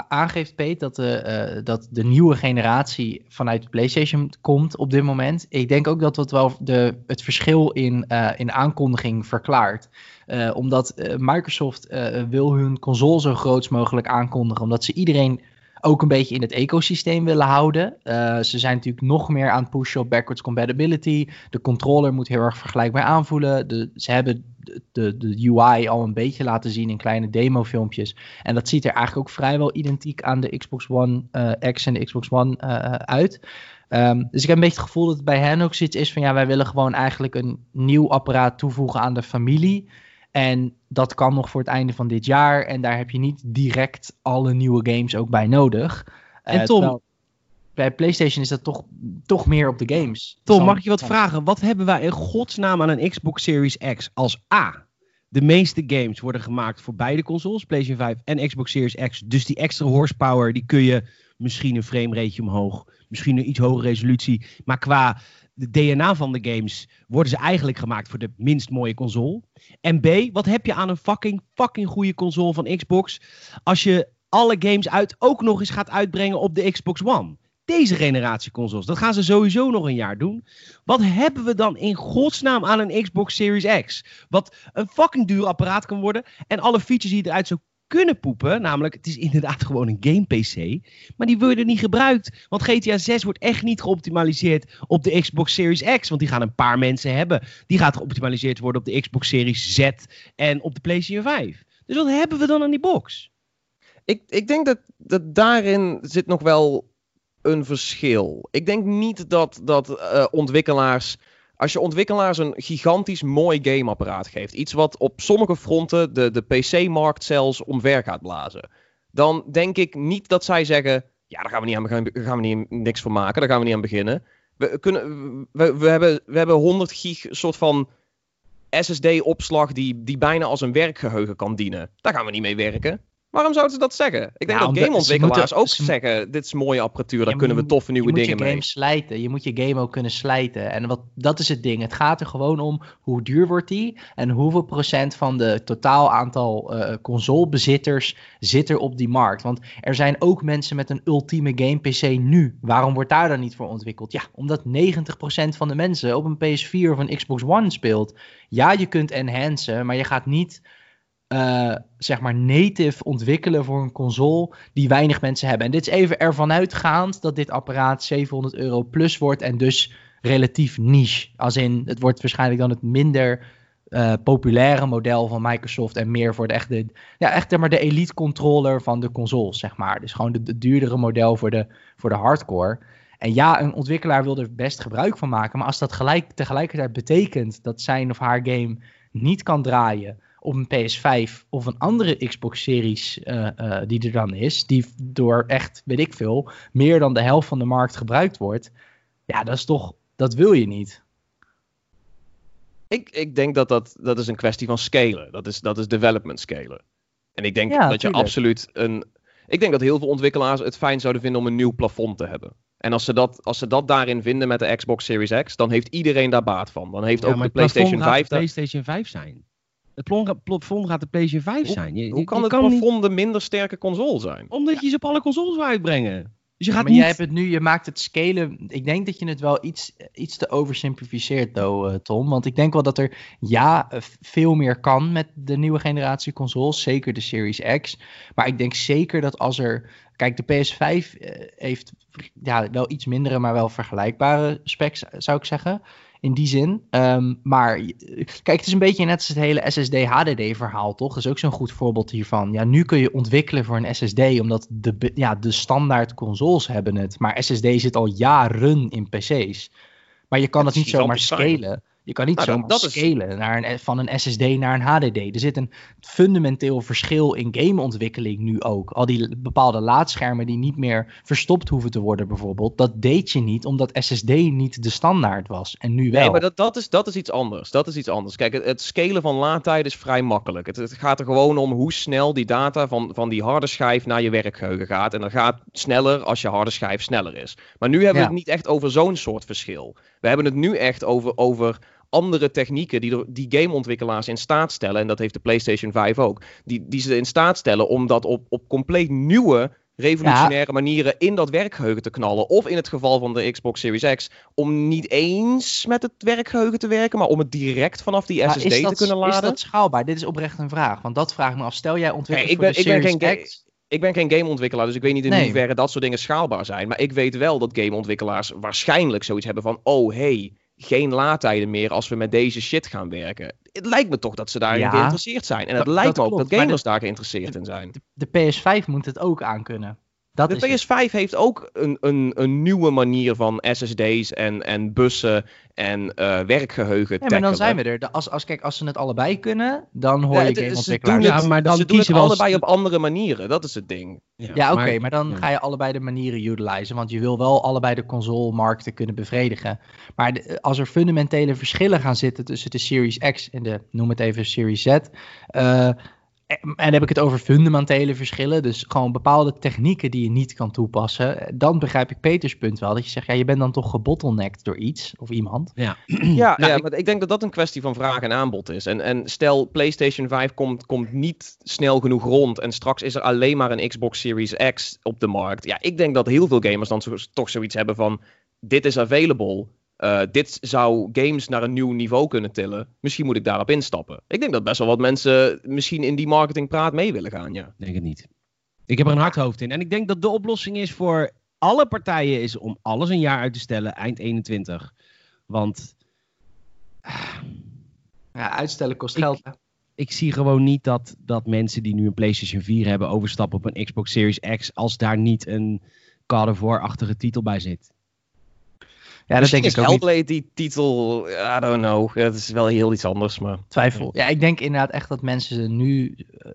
aangeeft, Peet, dat, uh, dat de nieuwe generatie vanuit de PlayStation komt op dit moment. Ik denk ook dat dat wel de, het verschil in, uh, in aankondiging verklaart. omdat Microsoft wil hun console zo groot mogelijk aankondigen, omdat ze iedereen ook een beetje in het ecosysteem willen houden. Uh, ze zijn natuurlijk nog meer aan het pushen op backwards compatibility. De controller moet heel erg vergelijkbaar aanvoelen. De, ze hebben de, de, UI al een beetje laten zien in kleine demofilmpjes. En dat ziet er eigenlijk ook vrijwel identiek aan de Xbox One uh, X en de Xbox One uh, uit. Um, dus ik heb een beetje het gevoel dat het bij hen ook zoiets is van ja, wij willen gewoon eigenlijk een nieuw apparaat toevoegen aan de familie. En dat kan nog voor het einde van dit jaar. En daar heb je niet direct alle nieuwe games ook bij nodig. En uh, Tom, bij PlayStation is dat toch, toch meer op de games. Tom, mag ik je wat vragen? Wat hebben wij in godsnaam aan een Xbox Series X als A? De meeste games worden gemaakt voor beide consoles, PlayStation 5 en Xbox Series X. Dus die extra horsepower, die kun je misschien een framerate omhoog, misschien een iets hogere resolutie. Maar qua de DNA van de games worden ze eigenlijk gemaakt voor de minst mooie console. En B, wat heb je aan een fucking, fucking goede console van Xbox als je alle games uit ook nog eens gaat uitbrengen op de Xbox One? Deze generatie consoles, dat gaan ze sowieso nog een jaar doen. Wat hebben we dan in godsnaam aan een Xbox Series X? Wat een fucking duur apparaat kan worden en alle features die eruit zo kunnen poepen. Namelijk, het is inderdaad [LAUGHS] gewoon een game PC. Maar die worden niet gebruikt. Want GTA 6 wordt echt niet geoptimaliseerd op de Xbox Series X. Want die gaan een paar mensen hebben. Die gaat geoptimaliseerd worden op de Xbox Series Z en op de PlayStation 5. Dus wat hebben we dan aan die box? Ik, ik denk dat, dat daarin zit nog wel een verschil. Ik denk niet dat, dat uh, ontwikkelaars als je ontwikkelaars een gigantisch mooi gameapparaat geeft, iets wat op sommige fronten de, de PC-markt zelfs omver gaat blazen, dan denk ik niet dat zij zeggen: ja, daar gaan we niet, aan, gaan, gaan we niet niks voor maken, daar gaan we niet aan beginnen. We, kunnen, we, we, hebben, we hebben 100 gig soort van SSD-opslag die, die bijna als een werkgeheugen kan dienen. Daar gaan we niet mee werken. Waarom zouden ze dat zeggen? Ik denk dat gameontwikkelaars ook zeggen: dit is mooie apparatuur, daar kunnen we toffe nieuwe dingen mee. Je moet je game slijten. Je moet je game ook kunnen slijten. En wat, dat is het ding. Het gaat er gewoon om hoe duur wordt die en hoeveel procent van de totaal aantal uh, consolebezitters zit er op die markt. Want er zijn ook mensen met een ultieme game PC nu. Waarom wordt daar dan niet voor ontwikkeld? Ja, omdat 90% van de mensen op een PS4 of een Xbox One speelt. Ja, je kunt enhancen, maar je gaat niet uh, zeg maar native ontwikkelen voor een console die weinig mensen hebben. En dit is even ervan uitgaand dat dit apparaat 700 euro plus wordt en dus relatief niche. Als in, het wordt waarschijnlijk dan het minder uh, populaire model van Microsoft en meer voor de echte, ja, echt maar de elite controller van de consoles, zeg maar. Dus gewoon de, duurdere model voor de, voor de hardcore. En ja, een ontwikkelaar wil er best gebruik van maken, maar als dat gelijk, tegelijkertijd betekent dat zijn of haar game niet kan draaien op een PS5 of een andere Xbox Series uh, uh, die er dan is, die door echt, weet ik veel, meer dan de helft van de markt gebruikt wordt. Ja, dat is toch, dat wil je niet. Ik, ik denk dat, dat dat is een kwestie van scalen. Dat is, dat is development scalen. En ik denk dat je absoluut een. Ik denk dat heel veel ontwikkelaars het fijn zouden vinden om een nieuw plafond te hebben. En als ze, dat, als ze dat daarin vinden met de Xbox Series X, dan heeft iedereen daar baat van. Dan heeft ook de PlayStation 5. De PlayStation 5 zijn. Het plafond gaat de PlayStation 5 zijn. Je, hoe kan het plafond een minder sterke console zijn? Omdat je ze op alle consoles wil uitbrengen. Dus je gaat maar niet... jij hebt het nu, je maakt het scalen. Ik denk dat je het wel iets, iets te oversimplificeert, though, uh, Tom. Want ik denk wel dat er ja, veel meer kan met de nieuwe generatie consoles. Zeker de Series X. Maar ik denk zeker dat als er. Kijk, de PS5 uh, eh, heeft ja, wel iets mindere, maar wel vergelijkbare specs, zou ik zeggen. In die zin. Ehm, maar kijk, het is een beetje net als het hele SSD-HDD-verhaal, toch? Dat is ook zo'n goed voorbeeld hiervan. Ja, nu kun je ontwikkelen voor een SSD, omdat de, ja, de standaard consoles hebben het. Maar SSD zit al jaren in PC's. Maar je kan het, niet zomaar scalen. Je kan niet nou, zo dat, scalen naar een, van een SSD naar een HDD. Er zit een fundamenteel verschil in gameontwikkeling nu ook. Al die bepaalde laadschermen die niet meer verstopt hoeven te worden bijvoorbeeld. Dat deed je niet omdat SSD niet de standaard was. En nu wel. Nee, maar dat, dat, is, dat is iets anders. Dat is iets anders. Kijk, het, het scalen van laadtijd is vrij makkelijk. Het, het, gaat er gewoon om hoe snel die data van, van die harde schijf naar je werkgeheugen gaat. En dat gaat sneller als je harde schijf sneller is. Maar nu hebben we het niet echt over zo'n soort verschil. We hebben het nu echt over... over andere technieken die, die gameontwikkelaars in staat stellen, en dat heeft de PlayStation 5 ook, die, die ze in staat stellen om dat op, op compleet nieuwe revolutionaire manieren in dat werkgeheugen te knallen. Of in het geval van de Xbox Series X, om niet eens met het werkgeheugen te werken, maar om het direct vanaf die SSD te kunnen laden. Is dat schaalbaar? Dit is oprecht een vraag. Want dat vraag ik me af. Stel jij ontwikkelt ik ben, ik ben geen X. Ik ben geen gameontwikkelaar, dus ik weet niet in hoeverre dat soort dingen schaalbaar zijn. Maar ik weet wel dat gameontwikkelaars waarschijnlijk zoiets hebben van: oh hey, geen laadtijden meer als we met deze shit gaan werken. Het lijkt me toch dat ze daarin geïnteresseerd zijn. En het lijkt me ook dat gamers daar geïnteresseerd in zijn. De, de PS5 moet het ook aankunnen. Dat de PS5 heeft ook een, een, een nieuwe manier van SSD's en, en bussen en uh, werkgeheugen. Ja, maar dan zijn we er. Als, als, kijk, als ze het allebei kunnen, dan hoor je gameontwikkelaars. Ja, maar dan ze doen het allebei op andere manieren. Dat is het ding. Ja, ja oké, maar, dan ga je allebei de manieren utilizen. Want je wil wel allebei de console-markten kunnen bevredigen. Maar als er fundamentele verschillen gaan zitten tussen de Series X en de, noem het even, Series Z... Uh, en dan heb ik het over fundamentele verschillen. Dus gewoon bepaalde technieken die je niet kan toepassen. Dan begrijp ik Peters punt wel. Dat je zegt, ja, je bent dan toch gebottlenecked door iets of iemand. Ja, ja, [CLEARS THROAT] nou, ja maar ik denk dat dat een kwestie van vraag en aanbod is. En, en stel, PlayStation 5 komt, komt niet snel genoeg rond. En straks is er alleen maar een Xbox Series X op de markt. Ja, ik denk dat heel veel gamers dan toch zoiets hebben van... Dit is available. Uh, dit zou games naar een nieuw niveau kunnen tillen. Misschien moet ik daarop instappen. Ik denk dat best wel wat mensen misschien in die marketingpraat mee willen gaan, ja. Denk het niet. Ik heb er een hard hoofd in. En ik denk dat de oplossing is voor alle partijen is om alles een jaar uit te stellen, eind 21. Want... Ja, uitstellen kost geld, hè? ik zie gewoon niet dat, dat mensen die nu een PlayStation 4 hebben overstappen op een Xbox Series X als daar niet een God of War-achtige titel bij zit. Ja, dat denk ik ook Hellblade die titel, I don't know. Het is wel heel iets anders, maar... Twijfel. Ja, ik denk inderdaad echt dat mensen nu uh,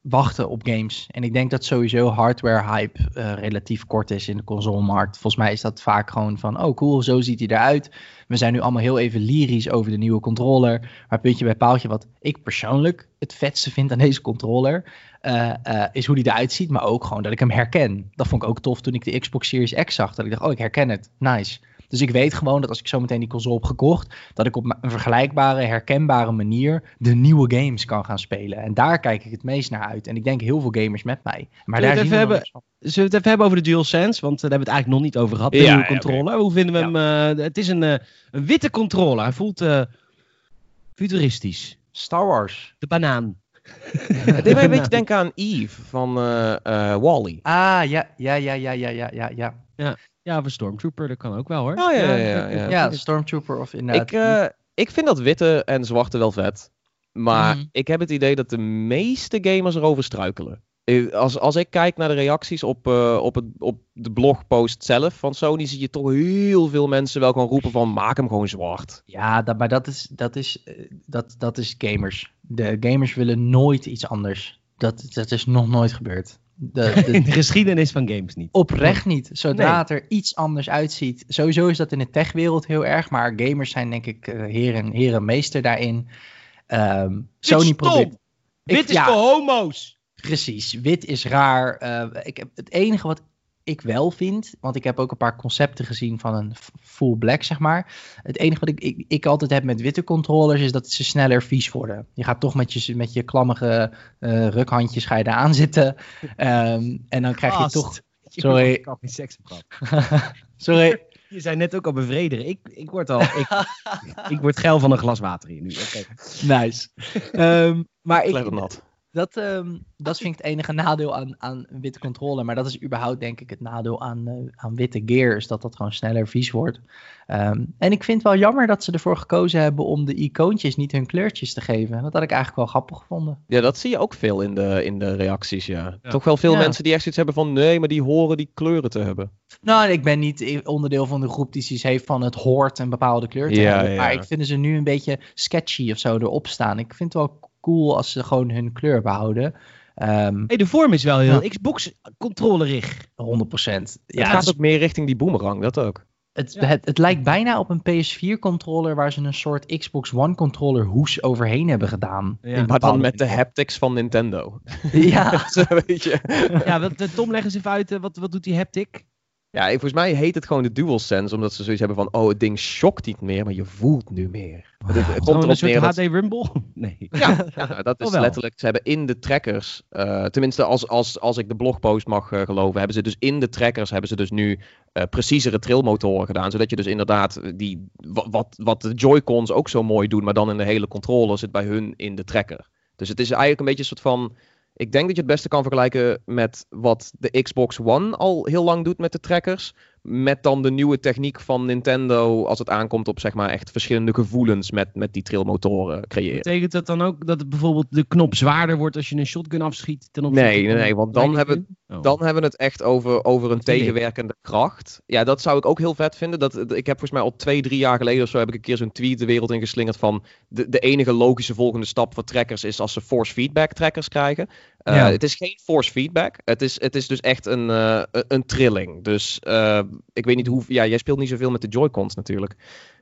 wachten op games. En ik denk dat sowieso hardware-hype uh, relatief kort is in de consolemarkt. Volgens mij is dat vaak gewoon van, oh cool, zo ziet hij eruit. We zijn nu allemaal heel even lyrisch over de nieuwe controller. Maar puntje bij paaltje, wat ik persoonlijk het vetste vind aan deze controller... Uh, uh, is hoe die eruit ziet, maar ook gewoon dat ik hem herken. Dat vond ik ook tof toen ik de Xbox Series X zag. Dat ik dacht, oh, ik herken het. Nice. Dus ik weet gewoon dat als ik zo meteen die console heb gekocht, dat ik op een vergelijkbare, herkenbare manier de nieuwe games kan gaan spelen. En daar kijk ik het meest naar uit. En ik denk heel veel gamers met mij. Maar daar zien we hebben, Zullen we het even hebben over de DualSense? Want daar hebben we het eigenlijk nog niet over gehad. De nieuwe controller. Hoe vinden we hem? Uh, het is een, uh, een witte controller. Hij voelt uh, futuristisch. Star Wars. De banaan. Het deed mij een beetje denken aan Eve van Wally. Ah, ja, ja, ja, ja, ja, ja, ja. ja. Ja, of een Stormtrooper, dat kan ook wel hoor. Oh, ja, ja, ja, ja, ja. Stormtrooper of inderdaad. Ik, uh, ik vind dat witte en zwarte wel vet. Maar mm. ik heb het idee dat de meeste gamers erover struikelen. Als, als ik kijk naar de reacties op, uh, op, het, op de blogpost zelf van Sony, zie je toch heel veel mensen wel gewoon roepen van maak hem gewoon zwart. Ja, dat, maar dat is, dat, is, eh, dat, dat is gamers. De gamers willen nooit iets anders. Dat, dat is nog nooit gebeurd. De, [LAUGHS] de, de, geschiedenis van games niet. Oprecht niet. Zodra het er iets anders uitziet. Sowieso is dat in de techwereld heel erg. Maar gamers zijn denk ik uh, heren, heren meester daarin. Um, Sony probeert... Wit is voor homo's. Precies. Wit is raar. Uh, ik heb, het enige wat ik wel vind, want ik heb ook een paar concepten gezien van een full black, zeg maar. Het enige wat ik, ik, ik altijd heb met witte controllers is dat ze sneller vies worden. Je gaat toch met je, met je klammige uh, rukhandjes ga je daar aan zitten. Um, [LAUGHS] en dan krijg je toch... Sorry. [LAUGHS] Sorry. Je zei net ook al bevredigen. Ik, ik word al. Ik, ik word geil van een glas water hier nu. Okay. [LAUGHS] Nice. Um, maar ik, nat. Dat, um, dat vind ik het enige nadeel aan, aan witte controller. Maar dat is überhaupt denk ik het nadeel aan, uh, aan witte gears. Dat dat gewoon sneller vies wordt. Um, en ik vind het wel jammer dat ze ervoor gekozen hebben om de icoontjes niet hun kleurtjes te geven. Dat had ik eigenlijk wel grappig gevonden. Ja, dat zie je ook veel in de, in de reacties, ja. ja. Toch wel veel ja. mensen die echt zoiets hebben van... nee, maar die horen die kleuren te hebben. Nou, ik ben niet onderdeel van de groep die zoiets heeft van... het hoort een bepaalde kleur te ja, hebben. Maar ik vind ze nu een beetje sketchy of zo erop staan. Ik vind het wel cool als ze gewoon hun kleur behouden. Um, hey, de vorm is wel heel ja. Xbox-controllerig. 100%. Ja, het gaat ook meer richting die boomerang, dat ook. Het, ja. het, het, lijkt bijna op een PS4-controller waar ze een soort Xbox One-controller hoes overheen hebben gedaan. Ja. Maar dan met de haptics van Nintendo. Ja. [LAUGHS] Zo, weet je. ja, wat, Tom, leg eens even uit, wat, wat doet die haptic? Ja, volgens mij heet het gewoon de DualSense, omdat ze zoiets hebben van, oh, het ding shockt niet meer, maar je voelt nu meer. Wow. Het, komt erop een soort HD Rumble? [LAUGHS] Nee. Ja, ja dat is letterlijk, ze hebben in de trackers, uh, tenminste als, als, als ik de blogpost mag uh, geloven, hebben ze dus in de trackers, hebben ze dus nu uh, preciezere trillmotoren gedaan, zodat je dus inderdaad die, wat, wat de Joy-Cons ook zo mooi doen, maar dan in de hele controller zit bij hun in de tracker. Dus het is eigenlijk een beetje een soort van ik denk dat je het beste kan vergelijken met wat de Xbox One al heel lang doet met de trackers. Met dan de nieuwe techniek van Nintendo als het aankomt op zeg maar echt verschillende gevoelens met, met die trillmotoren creëren. Betekent dat dan ook dat het bijvoorbeeld de knop zwaarder wordt als je een shotgun afschiet? Ten nee, nee, nee, want dan hebben, oh. dan hebben we het echt over, over een tegenwerkende kracht. Ja, dat zou ik ook heel vet vinden. Dat, ik heb volgens mij al twee, drie jaar geleden of zo heb ik een keer zo'n tweet de wereld ingeslingerd van de, de enige logische volgende stap voor trackers is als ze force feedback trackers krijgen. Uh, ja. Het is geen force feedback. Het is, het is dus echt een, uh, een trilling. Dus uh, ik weet niet hoe. Ja, jij speelt niet zoveel met de Joy-Cons natuurlijk.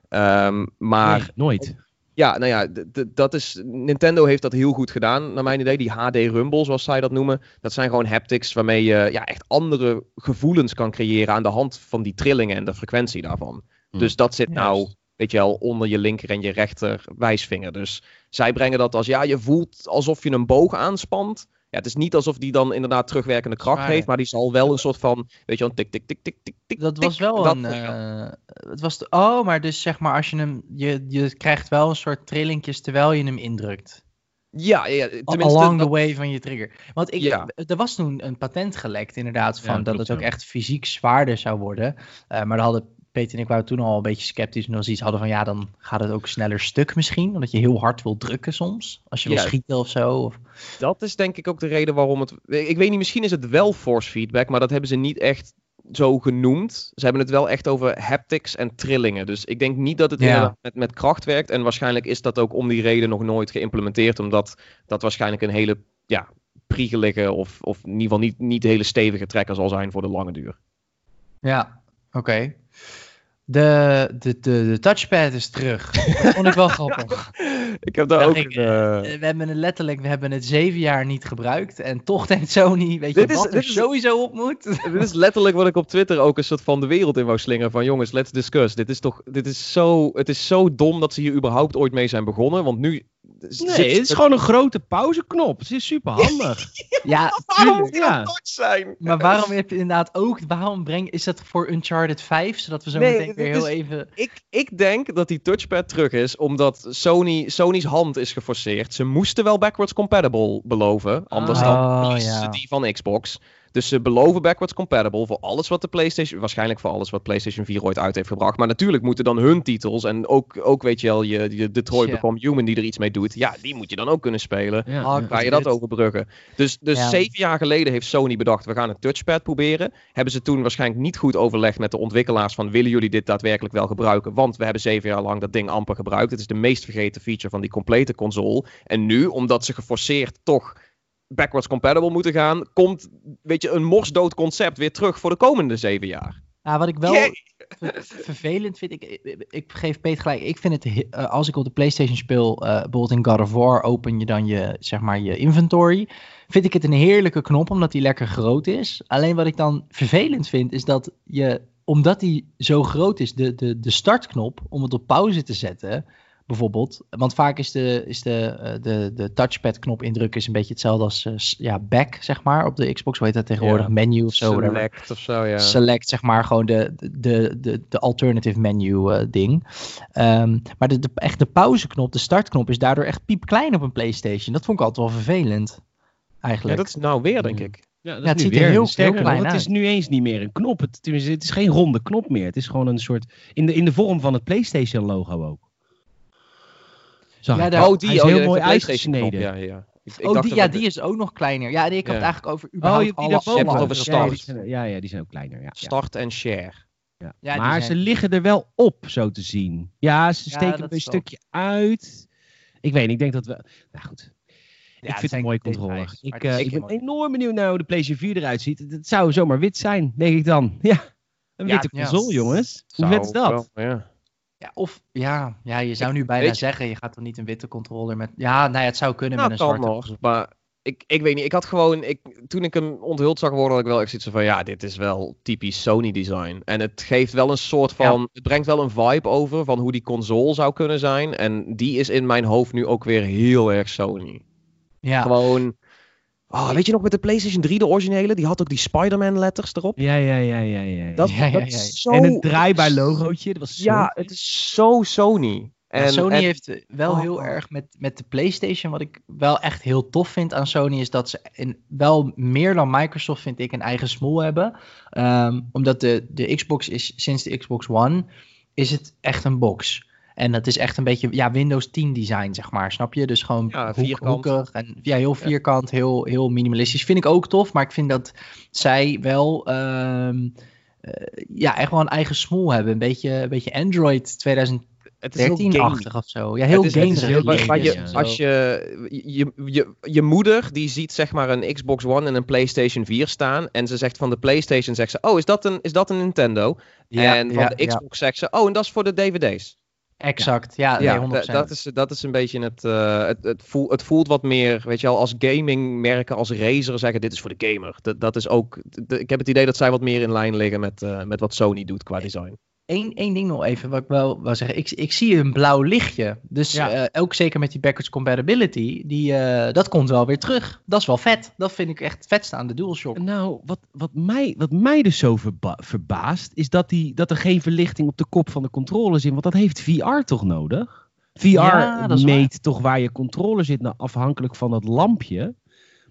Um, maar. Nee, nooit. Ja, nou ja, dat is. Nintendo heeft dat heel goed gedaan, naar mijn idee. Die HD Rumble, zoals zij dat noemen. Dat zijn gewoon haptics waarmee je ja, echt andere gevoelens kan creëren aan de hand van die trillingen en de frequentie daarvan. Mm. Dus dat zit nou, yes. weet je wel, onder je linker en je rechter wijsvinger. Dus zij brengen dat als ja, je voelt alsof je een boog aanspant. Ja, het is niet alsof die dan inderdaad terugwerkende kracht heeft, maar die zal wel een soort van, weet je wel, tik, tik, tik, tik, tik, tik. Dat was wel dat een, uh, het was, de, oh, maar dus zeg maar als je hem, je, je krijgt wel een soort trillingjes terwijl je hem indrukt. Ja, ja tenminste. Along the way van je trigger. Want ik, ja. er was toen een patent gelekt, inderdaad, van ja, dat het ook echt fysiek zwaarder zou worden. Uh, maar daar hadden Peter en ik waren toen al een beetje sceptisch. En als iets hadden van ja, dan gaat het ook sneller stuk misschien. Omdat je heel hard wil drukken soms. Als je ja, wil schieten of zo. Of... Dat is denk ik ook de reden waarom het. Ik weet niet, misschien is het wel force feedback. Maar dat hebben ze niet echt zo genoemd. Ze hebben het wel echt over haptics en trillingen. Dus ik denk niet dat het ja. met, met kracht werkt. En waarschijnlijk is dat ook om die reden nog nooit geïmplementeerd. Omdat dat waarschijnlijk een hele ja, priegelige of, of in ieder geval niet, niet hele stevige trekker zal zijn voor de lange duur. Ja, oké. Okay. De, de, de, de touchpad is terug. Dat vond ik wel [LAUGHS] grappig. ik heb daar ook... Ik, uh... We hebben het letterlijk, we hebben het zeven jaar niet gebruikt. En toch denkt Sony, weet je dit wat is, er sowieso op moet? [LAUGHS] dit is letterlijk wat ik op Twitter ook een soort van de wereld in wou slingeren. Van jongens, let's discuss. Dit is toch, dit is zo, het is zo dom dat ze hier überhaupt ooit mee zijn begonnen. Want nu Nee, het is gewoon een grote pauzeknop. Het is super handig. [LAUGHS] ja, waarom ja. dat zijn? Maar waarom heb je inderdaad ook, waarom breng, is dat voor Uncharted 5? Zodat we zo nee, meteen weer heel is, even... Ik, ik denk dat die touchpad terug is, omdat Sony, Sony's hand is geforceerd. Ze moesten wel backwards compatible beloven, anders oh, dan ja. die van Xbox. Dus ze beloven backwards compatible voor alles wat de PlayStation, waarschijnlijk voor alles wat PlayStation 4 ooit uit heeft gebracht. Maar natuurlijk moeten dan hun titels en ook, ook weet je wel, je, je Detroit yeah. Become Human die er iets mee doet. Ja, die moet je dan ook kunnen spelen. Ja, Hoe ga je dat overbruggen? Dus, dus ja. zeven jaar geleden heeft Sony bedacht, we gaan een touchpad proberen. Hebben ze toen waarschijnlijk niet goed overlegd met de ontwikkelaars van, willen jullie dit daadwerkelijk wel gebruiken? Want we hebben zeven jaar lang dat ding amper gebruikt. Het is de meest vergeten feature van die complete console. En nu, omdat ze geforceerd toch backwards compatible moeten gaan, komt, weet je, een morsdood concept weer terug voor de komende zeven jaar. Ja, wat ik wel yeah. vervelend vind, ik, ik, ik, geef Peter gelijk, ik vind het, uh, als ik op de Playstation speel, uh, bijvoorbeeld in God of War, open je dan je, zeg maar, je inventory, vind ik het een heerlijke knop, omdat die lekker groot is. Alleen wat ik dan vervelend vind, is dat je, omdat die zo groot is, de, de, de startknop, om het op pauze te zetten, bijvoorbeeld. Want vaak is de, is de, de, de touchpad knop indrukken is een beetje hetzelfde als uh, ja, back, zeg maar, op de Xbox. Hoe heet dat tegenwoordig? Ja. Menu of zo. Select whatever. of zo, ja. Select, zeg maar, gewoon de, de, de, de alternative menu uh, ding. Um, maar de, de, echt de pauzeknop, de startknop, is daardoor echt piepklein op een PlayStation. Dat vond ik altijd wel vervelend. eigenlijk. Ja, dat is nou weer, denk Mm. ik. Ja, dat Ja, het ziet er weer. heel- Sterker heel nog, klein Het is nu eens niet meer een knop. Het, het is geen ronde knop meer. Het is gewoon een soort... In de, in de vorm van het PlayStation logo ook. Zag Ja, ik. daar- oh, die Hij is oh, heel mooi uitgesneden. Ja, ja. Ik, ik oh, dacht die, dat ja, die is ook nog kleiner. Ja, ik had Ja. het eigenlijk over Oh, überhaupt je, alle daarboven. hebt het over Ja, start. die zijn- Ja, ja, die zijn ook kleiner. Ja. Start en share. Ja. Maar zijn- ze liggen er wel op, zo te zien. Ja, ze steken een stukje uit. Ik weet niet, ik denk dat we... Nou goed. Ja, ik vind het een mooie controller. Ik, eh, ik ben mooi. enorm benieuwd naar hoe de PlayStation 4 eruit ziet. Het zou zomaar wit zijn, denk ik dan. [LAUGHS] Ja, een witte ja. console, jongens. Hoe vet is dat? wel, ja. Of ja, ja, je zou nu bijna zeggen, je gaat toch niet een witte controller met... Ja, nou ja, het zou kunnen Nou, met een zwarte. nog. Maar ik, ik weet niet. Ik had gewoon... Ik, toen ik hem onthuld zag worden, had ik wel echt zoiets van... Ja, dit is wel typisch Sony design. En het geeft wel een soort van... Het brengt wel een vibe over van hoe die console zou kunnen zijn. En die is in mijn hoofd nu ook weer heel erg Sony. Ja, Gewoon... Oh, weet je nog met de PlayStation 3, de originele? Die had ook die Spider-Man letters erop. Ja, ja, ja, ja, ja. ja. Dat, Ja, ja, dat ja. is zo... en een draaibaar logootje. Dat was zo... Ja, het is zo Sony. Ja, En, Sony en- heeft wel Oh. heel erg met, met de PlayStation. Wat ik wel echt heel tof vind aan Sony is dat ze in, wel meer dan Microsoft, vind ik, een eigen smoel hebben. Ehm, omdat de, de Xbox is sinds de Xbox One is het echt een box. En dat is echt een beetje ja, Windows 10 design, zeg maar. Snap je? Dus gewoon Ja, vierkant. hoekig en ja, heel vierkant, heel, heel minimalistisch. Vind ik ook tof, maar ik vind dat zij wel eh, ja, echt wel een eigen smoel hebben. Een beetje, een beetje Android 2013 het is heel gamey. achtig of zo. Ja, heel gamerig. waar je, als je, je, je, je moeder die ziet zeg maar een Xbox One en een PlayStation 4 staan en ze zegt van de PlayStation zegt ze, oh is dat een, is dat een Nintendo? Ja, en van ja, de ja. Xbox zegt ze, oh en dat is voor de DVD's. Exact, ja, ja, nee, 100%. da- dat, is, dat is een beetje het, eh, het, het, voelt, het voelt wat meer, weet je wel, als gaming merken, als Razer zeggen dit is voor de gamer. Dat, dat is ook, ik heb het idee dat zij wat meer in lijn liggen met, eh, met wat Sony doet qua design. Eén, één ding nog even, wat ik wel wil zeggen. Ik, ik zie een blauw lichtje. Dus Ja. eh, ook zeker met die backwards compatibility, die, eh, dat komt wel weer terug. Dat is wel vet. Dat vind ik echt het vetste aan de DualShock. Nou, wat, wat, mij, wat mij dus zo verba- verbaast, is dat, die, dat er geen verlichting op de kop van de controller zit. Want dat heeft VR toch nodig? VR Ja, meet toch waar je controller zit, nou, afhankelijk van dat lampje.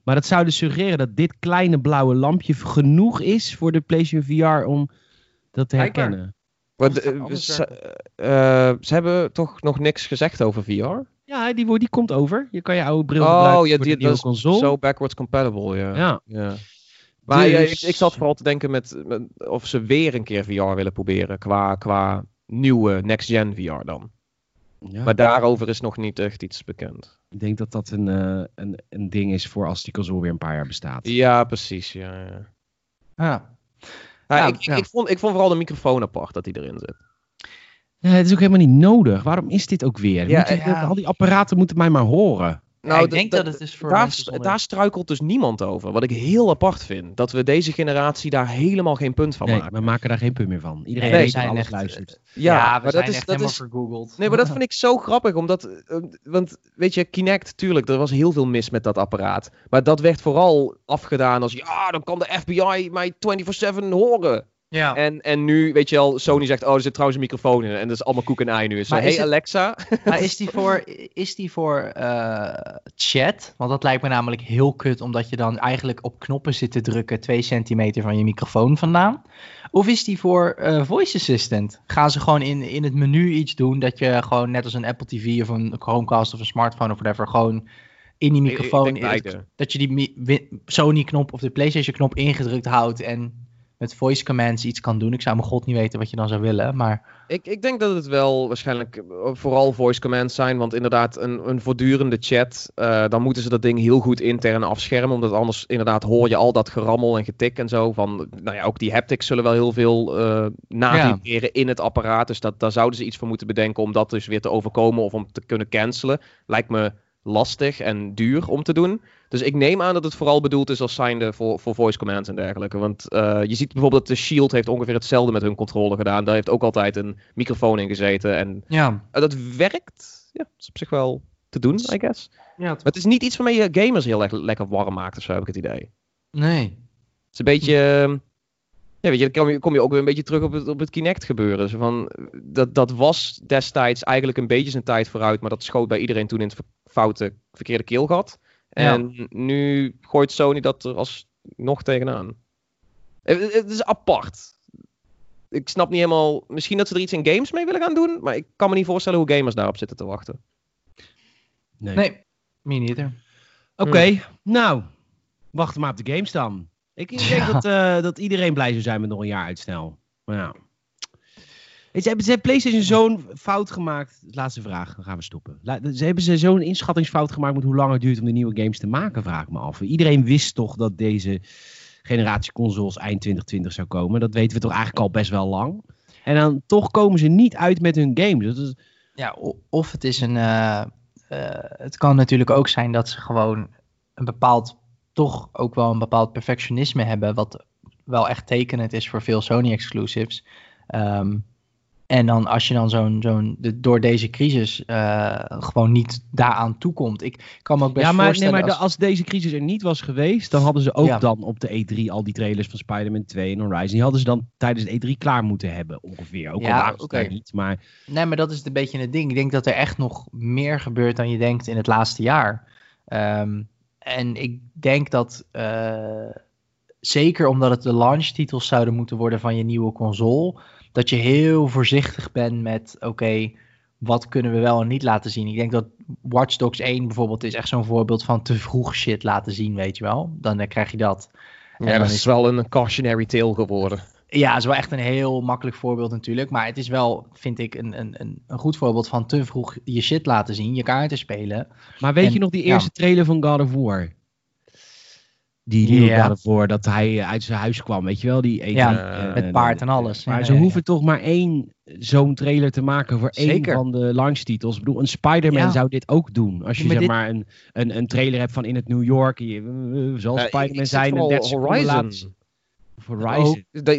Maar dat zou dus suggereren dat dit kleine blauwe lampje genoeg is voor de PlayStation VR om dat te herkennen. Maar Anders- de- anders ze, eh, ze hebben toch nog niks gezegd over VR? Ja, die, die komt over. Je kan je oude bril Oh, gebruiken ja, voor die- de nieuwe console. Zo backwards compatible, ja. Ja. Ja. Maar ja, Dus- ik, ik zat vooral te denken met, met of ze weer een keer VR willen proberen qua, qua nieuwe next-gen VR dan. Ja. Maar daarover is nog niet echt iets bekend. Ik denk dat dat een, eh, een, een ding is voor als die console weer een paar jaar bestaat. Ja, precies. Ja, ja. Ja. Nou, Ja, ik, ja. Ik, vond, ik vond vooral de microfoon apart dat die erin zit. Nee, het is ook helemaal niet nodig. Waarom is dit ook weer? Ja, je-. Al die apparaten moeten mij maar horen. Nou, ik denk dat het is voor daar, zonder- daar struikelt dus niemand over. Wat ik heel apart vind. Dat we deze generatie daar helemaal geen punt van Nee, maken. we maken daar geen punt meer van. Iedereen Nee, weet we dat zijn alles echt, luistert. Ja, we maar dat zijn is, dat helemaal is, vergoogeld. Nee, maar dat [LAUGHS] vind ik zo grappig, omdat, eh, want weet je, Kinect, tuurlijk, er was heel veel mis met dat apparaat. Maar dat werd vooral afgedaan als, ja, dan kan de FBI mij 24-7 horen. Ja. En, en nu, weet je wel, Sony zegt, oh, er zit trouwens een microfoon in en dat is allemaal koek en ei nu. Maar hey het- Alexa. Maar is die voor, is die voor eh, chat? Want dat lijkt me namelijk heel kut, omdat je dan eigenlijk op knoppen zit te drukken twee centimeter van je microfoon vandaan. Of is die voor eh, voice assistant? Gaan ze gewoon in, in het menu iets doen dat je gewoon net als een Apple TV of een Chromecast of een smartphone of whatever, gewoon in die Ik- ik microfoon, beide. dat je die Sony knop of de PlayStation knop ingedrukt houdt en met voice commands iets kan doen. Ik zou mijn god niet weten wat je dan zou willen, maar... Ik, ik denk dat het wel waarschijnlijk eh, vooral voice commands zijn. Want inderdaad, een, een voortdurende chat. eh, dan moeten ze dat ding heel goed intern afschermen. Omdat anders inderdaad hoor je al dat gerammel en getik en zo. Van, nou ja, ook die haptics zullen wel heel veel eh navibreren in het apparaat. Dus dat, daar zouden ze iets voor moeten bedenken om dat dus weer te overkomen of om te kunnen cancelen. Lijkt me lastig en duur om te doen. Dus ik neem aan dat het vooral bedoeld is als zijnde voor, voor voice commands en dergelijke. Want eh, je ziet bijvoorbeeld dat de Shield heeft ongeveer hetzelfde met hun controle gedaan. Daar heeft ook altijd een microfoon in gezeten. En Ja, eh, dat werkt. Ja, is op zich wel te doen, I guess. ja Maar het is niet iets waarmee je gamers heel erg lekker warm maakt of zo, heb ik het idee. nee. Het is een beetje... eh, Ja, weet je, dan kom je, kom je ook weer een beetje terug op het, op het Kinect gebeuren. Zo van, eh, dat, dat was destijds eigenlijk een beetje zijn tijd vooruit, maar dat schoot bij iedereen toen in het foute, verkeerde keelgat. En nu gooit Sony dat er alsnog tegenaan. Het, het is apart. Ik snap niet helemaal. Misschien dat ze er iets in games mee willen gaan doen. Maar ik kan me niet voorstellen hoe gamers daarop zitten te wachten. Nee, nee me niet. Oké, hm. nou. Wacht maar op de games dan. Ik denk dat, uh, dat iedereen blij zou zijn met nog een jaar uitstel. Maar ja. Je, hebben ze PlayStation zo'n fout gemaakt? Laatste vraag, dan gaan we stoppen. Ze hebben ze zo'n inschattingsfout gemaakt met hoe lang het duurt om de nieuwe games te maken, vraag ik me af. Iedereen wist toch dat deze generatie consoles eind 2020 zou komen. Dat weten we toch eigenlijk al best wel lang. En dan toch komen ze niet uit met hun games. Is... Ja, of het is een. Uh, uh, het kan natuurlijk ook zijn dat ze gewoon een bepaald. Toch ook wel een bepaald perfectionisme hebben. Wat wel echt tekenend is voor veel Sony exclusives. Um, en dan als je dan zo'n, zo'n door deze crisis uh, gewoon niet daaraan toekomt. Ik kan me ook best ja, maar, voorstellen... Nee, maar als... deze crisis er niet was geweest, dan hadden ze ook dan op de E3 al die trailers van Spider-Man 2 en Horizon. Die hadden ze dan tijdens de E3 klaar moeten hebben, ongeveer. Ook ja, al okay. niet, maar... Nee, maar dat is een beetje het ding. Ik denk dat er echt nog meer gebeurt dan je denkt in het laatste jaar. Um, en ik denk dat... Uh, zeker omdat het de launchtitels zouden moeten worden van je nieuwe console dat je heel voorzichtig bent met, oké, wat kunnen we wel en niet laten zien. Ik denk dat Watch Dogs 1 bijvoorbeeld is echt zo'n voorbeeld van te vroeg shit laten zien, weet je wel. Dan, dan krijg je dat. Ja, dat is, wel een cautionary tale geworden. Ja, dat is wel echt een heel makkelijk voorbeeld natuurlijk. Maar het is wel, vind ik, een, een, een goed voorbeeld van te vroeg je shit laten zien, je kaarten spelen. Maar weet je nog die eerste trailer van God of War? Die nieuwe yeah. ervoor dat hij eh, uit zijn huis kwam, weet je wel? Die ene, ja, uh, met paard en alles. Maar ze hoeven toch maar één zo'n trailer te maken voor Zeker. één van de launchtitels. Ik bedoel, een Spider-Man zou dit ook doen. Als je zeg maar een, een, een trailer hebt van in het New York, je, zal Spider-Man zijn en 30 Horizon.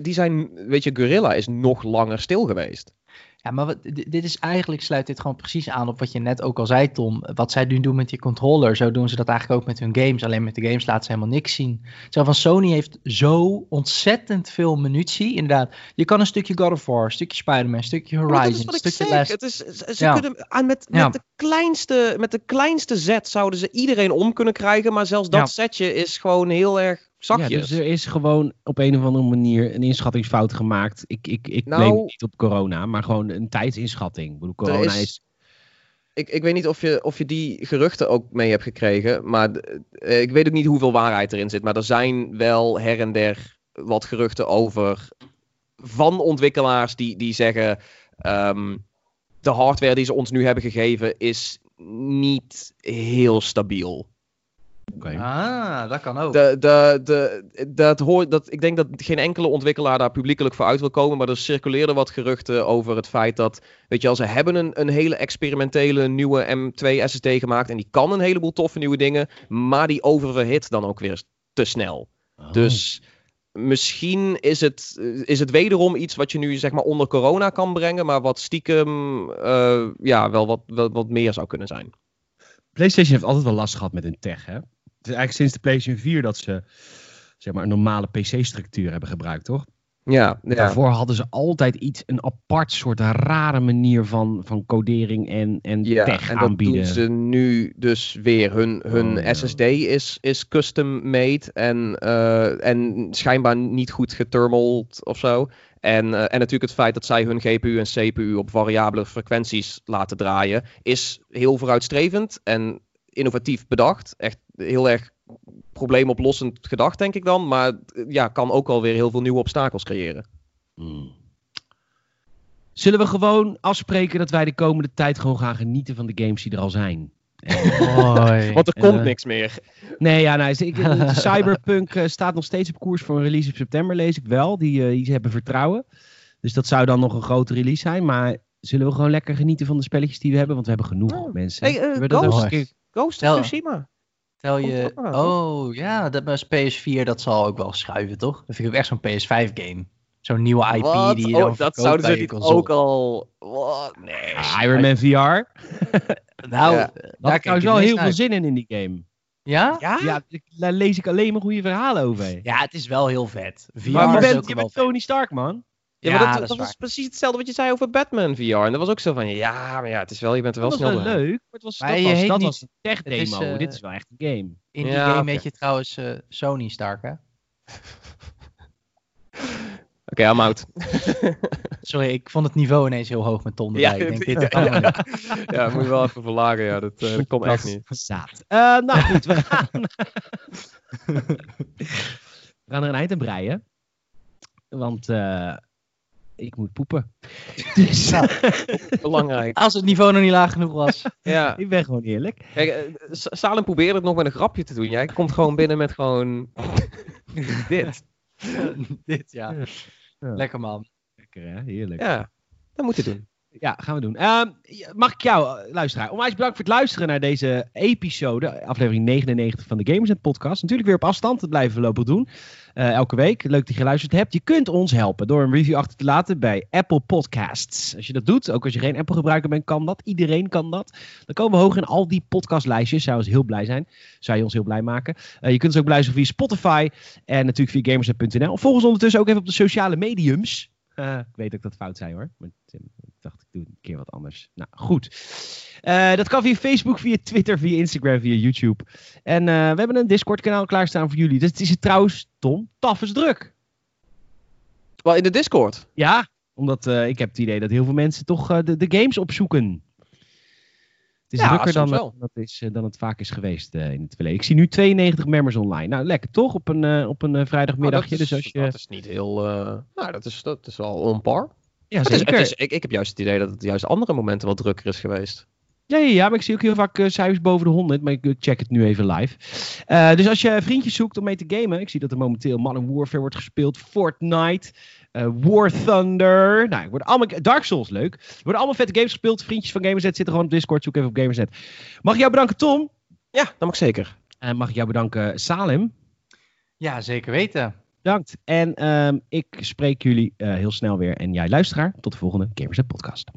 Die zijn, weet je, Gorilla is nog langer stil geweest. Ja, maar wat, dit is eigenlijk sluit dit gewoon precies aan op wat je net ook al zei, Tom. Wat zij nu doen met die controller, zo doen ze dat eigenlijk ook met hun games. Alleen met de games laten ze helemaal niks zien. Zo van Sony heeft zo ontzettend veel munitie. Inderdaad, je kan een stukje God of War, een stukje Spider-Man, een stukje Horizon, een stukje Last. Het is, ze kunnen aan met, met, de kleinste, met de kleinste set zouden ze iedereen om kunnen krijgen, maar zelfs dat setje is gewoon heel erg Zakjes. Ja, dus er is gewoon op een of andere manier een inschattingsfout gemaakt. Ik, ik, ik nou, niet op corona, maar gewoon een tijdsinschatting. Ik bedoel, corona is... Ik, ik weet niet of je, of je die geruchten ook mee hebt gekregen, maar uh, ik weet ook niet hoeveel waarheid erin zit. Maar er zijn wel her en der wat geruchten over van ontwikkelaars die, die zeggen... Um, de hardware die ze ons nu hebben gegeven is niet heel stabiel. Ah, dat kan ook. De, de, de, dat hoort, dat, ik denk dat geen enkele ontwikkelaar daar publiekelijk voor uit wil komen. Maar er circuleerden wat geruchten over het feit dat. Weet je al, ze hebben een, een hele experimentele nieuwe M2 SSD gemaakt. En die kan een heleboel toffe nieuwe dingen. Maar die oververhit dan ook weer te snel. Oh. Dus misschien is het, is het wederom iets wat je nu zeg maar onder corona kan brengen. Maar wat stiekem uh, ja, wel wat, wel, wat meer zou kunnen zijn. PlayStation heeft altijd wel last gehad met hun tech, hè? Het is eigenlijk sinds de PlayStation 4 dat ze zeg maar, een normale PC-structuur hebben gebruikt, toch? Ja, ja, Daarvoor hadden ze altijd iets, een apart soort rare manier van, van codering en, en ja, tech en aanbieden. dat doen ze nu dus weer. Hun, hun oh, SSD is, is custom made en, uh, en schijnbaar niet goed geturmeld of zo. En, uh, en natuurlijk het feit dat zij hun GPU en CPU op variabele frequenties laten draaien, is heel vooruitstrevend en innovatief bedacht. Echt heel erg probleemoplossend gedacht, denk ik dan. Maar ja, kan ook alweer heel veel nieuwe obstakels creëren. Hmm. Zullen we gewoon afspreken dat wij de komende tijd gewoon gaan genieten van de games die er al zijn? Want er komt uh, niks meer. Nee, ja, nou, ik, [LAUGHS] Cyberpunk uh, staat nog steeds op koers voor een release in september, lees ik wel. Die, uh, die hebben vertrouwen. Dus dat zou dan nog een grote release zijn. Maar zullen we gewoon lekker genieten van de spelletjes die we hebben? Want we hebben genoeg oh. mensen. Hey, we Ghost, keer... Ghost of Tsushima. Tel je, oh ja, dat was PS4, dat zal ook wel schuiven, toch? Dat vind ik ook echt zo'n PS5 game. Zo'n nieuwe IP What? die je dan oh, Dat zouden ze niet ook al... What? Nee. Ah, Iron Man VR. [LAUGHS] nou, ja. daar krijg je wel heel veel zin in in die game. Ja? Ja? ja? daar lees ik alleen maar goede verhalen over. Ja, het is wel heel vet. VR maar je bent, je bent Tony Stark, man. Ja, maar dat, dat, was precies hetzelfde wat je zei over Batman VR. En dat was ook zo van, ja, maar ja, het is wel, je bent er wel dat snel was wel leuk, maar het was, dat was, dat was een tech demo. Is, uh, Dit is wel echt een game. In die game okay. heet je trouwens uh, Sony Stark, hè? [LAUGHS] Oké, okay, I'm out. [LAUGHS] Sorry, ik vond het niveau ineens heel hoog met Tom erbij. Ja, ik denk, dit ja, [LAUGHS] ja. ja, moet je wel even verlagen. Ja, dat, uh, dat komt echt niet. [LAUGHS] Zaad. Uh, nou goed, we gaan... we gaan er een eind aan breien. Want uh, ik moet poepen. Dus, nou, belangrijk. Als het niveau nog niet laag genoeg was. ja. Ik ben gewoon eerlijk. Kijk, Salem probeerde het nog met een grapje te doen. Jij komt gewoon binnen met gewoon dit. dit, ja. Lekker man. Lekker hè, heerlijk. Ja, dat moet je doen. Ja, gaan we doen. Uh, mag ik jou, uh, luisteraar, onwijs bedankt voor het luisteren naar deze episode, aflevering 99 van de Gamersnet podcast. Natuurlijk weer op afstand, dat blijven we lopen doen. Uh, elke week. Leuk dat je geluisterd hebt. Je kunt ons helpen door een review achter te laten bij Apple Podcasts. Als je dat doet, ook als je geen Apple gebruiker bent, kan dat. Iedereen kan dat. Dan komen we hoog in al die podcastlijstjes. Zou ons heel blij zijn. Zou je ons heel blij maken. Uh, je kunt ons ook beluisteren via Spotify en natuurlijk via gamersnet.nl. Volg ons ondertussen ook even op de sociale mediums. Uh, ik weet dat dat fout zei hoor. Maar ik dacht, ik doe een keer wat anders. Nou, goed. Uh, dat kan via Facebook, via Twitter, via Instagram, via YouTube. En uh, we hebben een Discord-kanaal klaarstaan voor jullie. Dus het is het trouwens, Tom, taf is druk. Wel in de Discord? Ja, omdat ik heb het idee dat heel veel mensen toch de, de, games opzoeken. Het is ja, drukker dan, wel. dat is, dan het vaak is geweest in het verleden. Ik zie nu 92 members online. Nou, lekker toch? Op een, op een vrijdagmiddagje. Nou, dus als je... dat is niet heel... nou, dat is, dat is wel on par. Ja, zeker. Het is, het is, ik, ik heb juist het idee dat het juist andere momenten wat drukker is geweest. Ja, ja, ja, maar ik zie ook heel vaak uh, cijfers boven de 100, maar ik check het nu even live. Uh, dus als je vriendjes zoekt om mee te gamen, ik zie dat er momenteel Modern Warfare wordt gespeeld, Fortnite, uh, War Thunder, nou, worden allemaal, Dark Souls, leuk. Er worden allemaal vette games gespeeld, vriendjes van Gamersnet zitten gewoon op Discord, zoek even op Gamersnet. Mag ik jou bedanken, Tom? Ja, dat mag zeker. En mag ik jou bedanken, Salim? Ja, zeker weten. Bedankt. En um, ik spreek jullie heel snel weer. En jij luisteraar, tot de volgende Gamersnet podcast.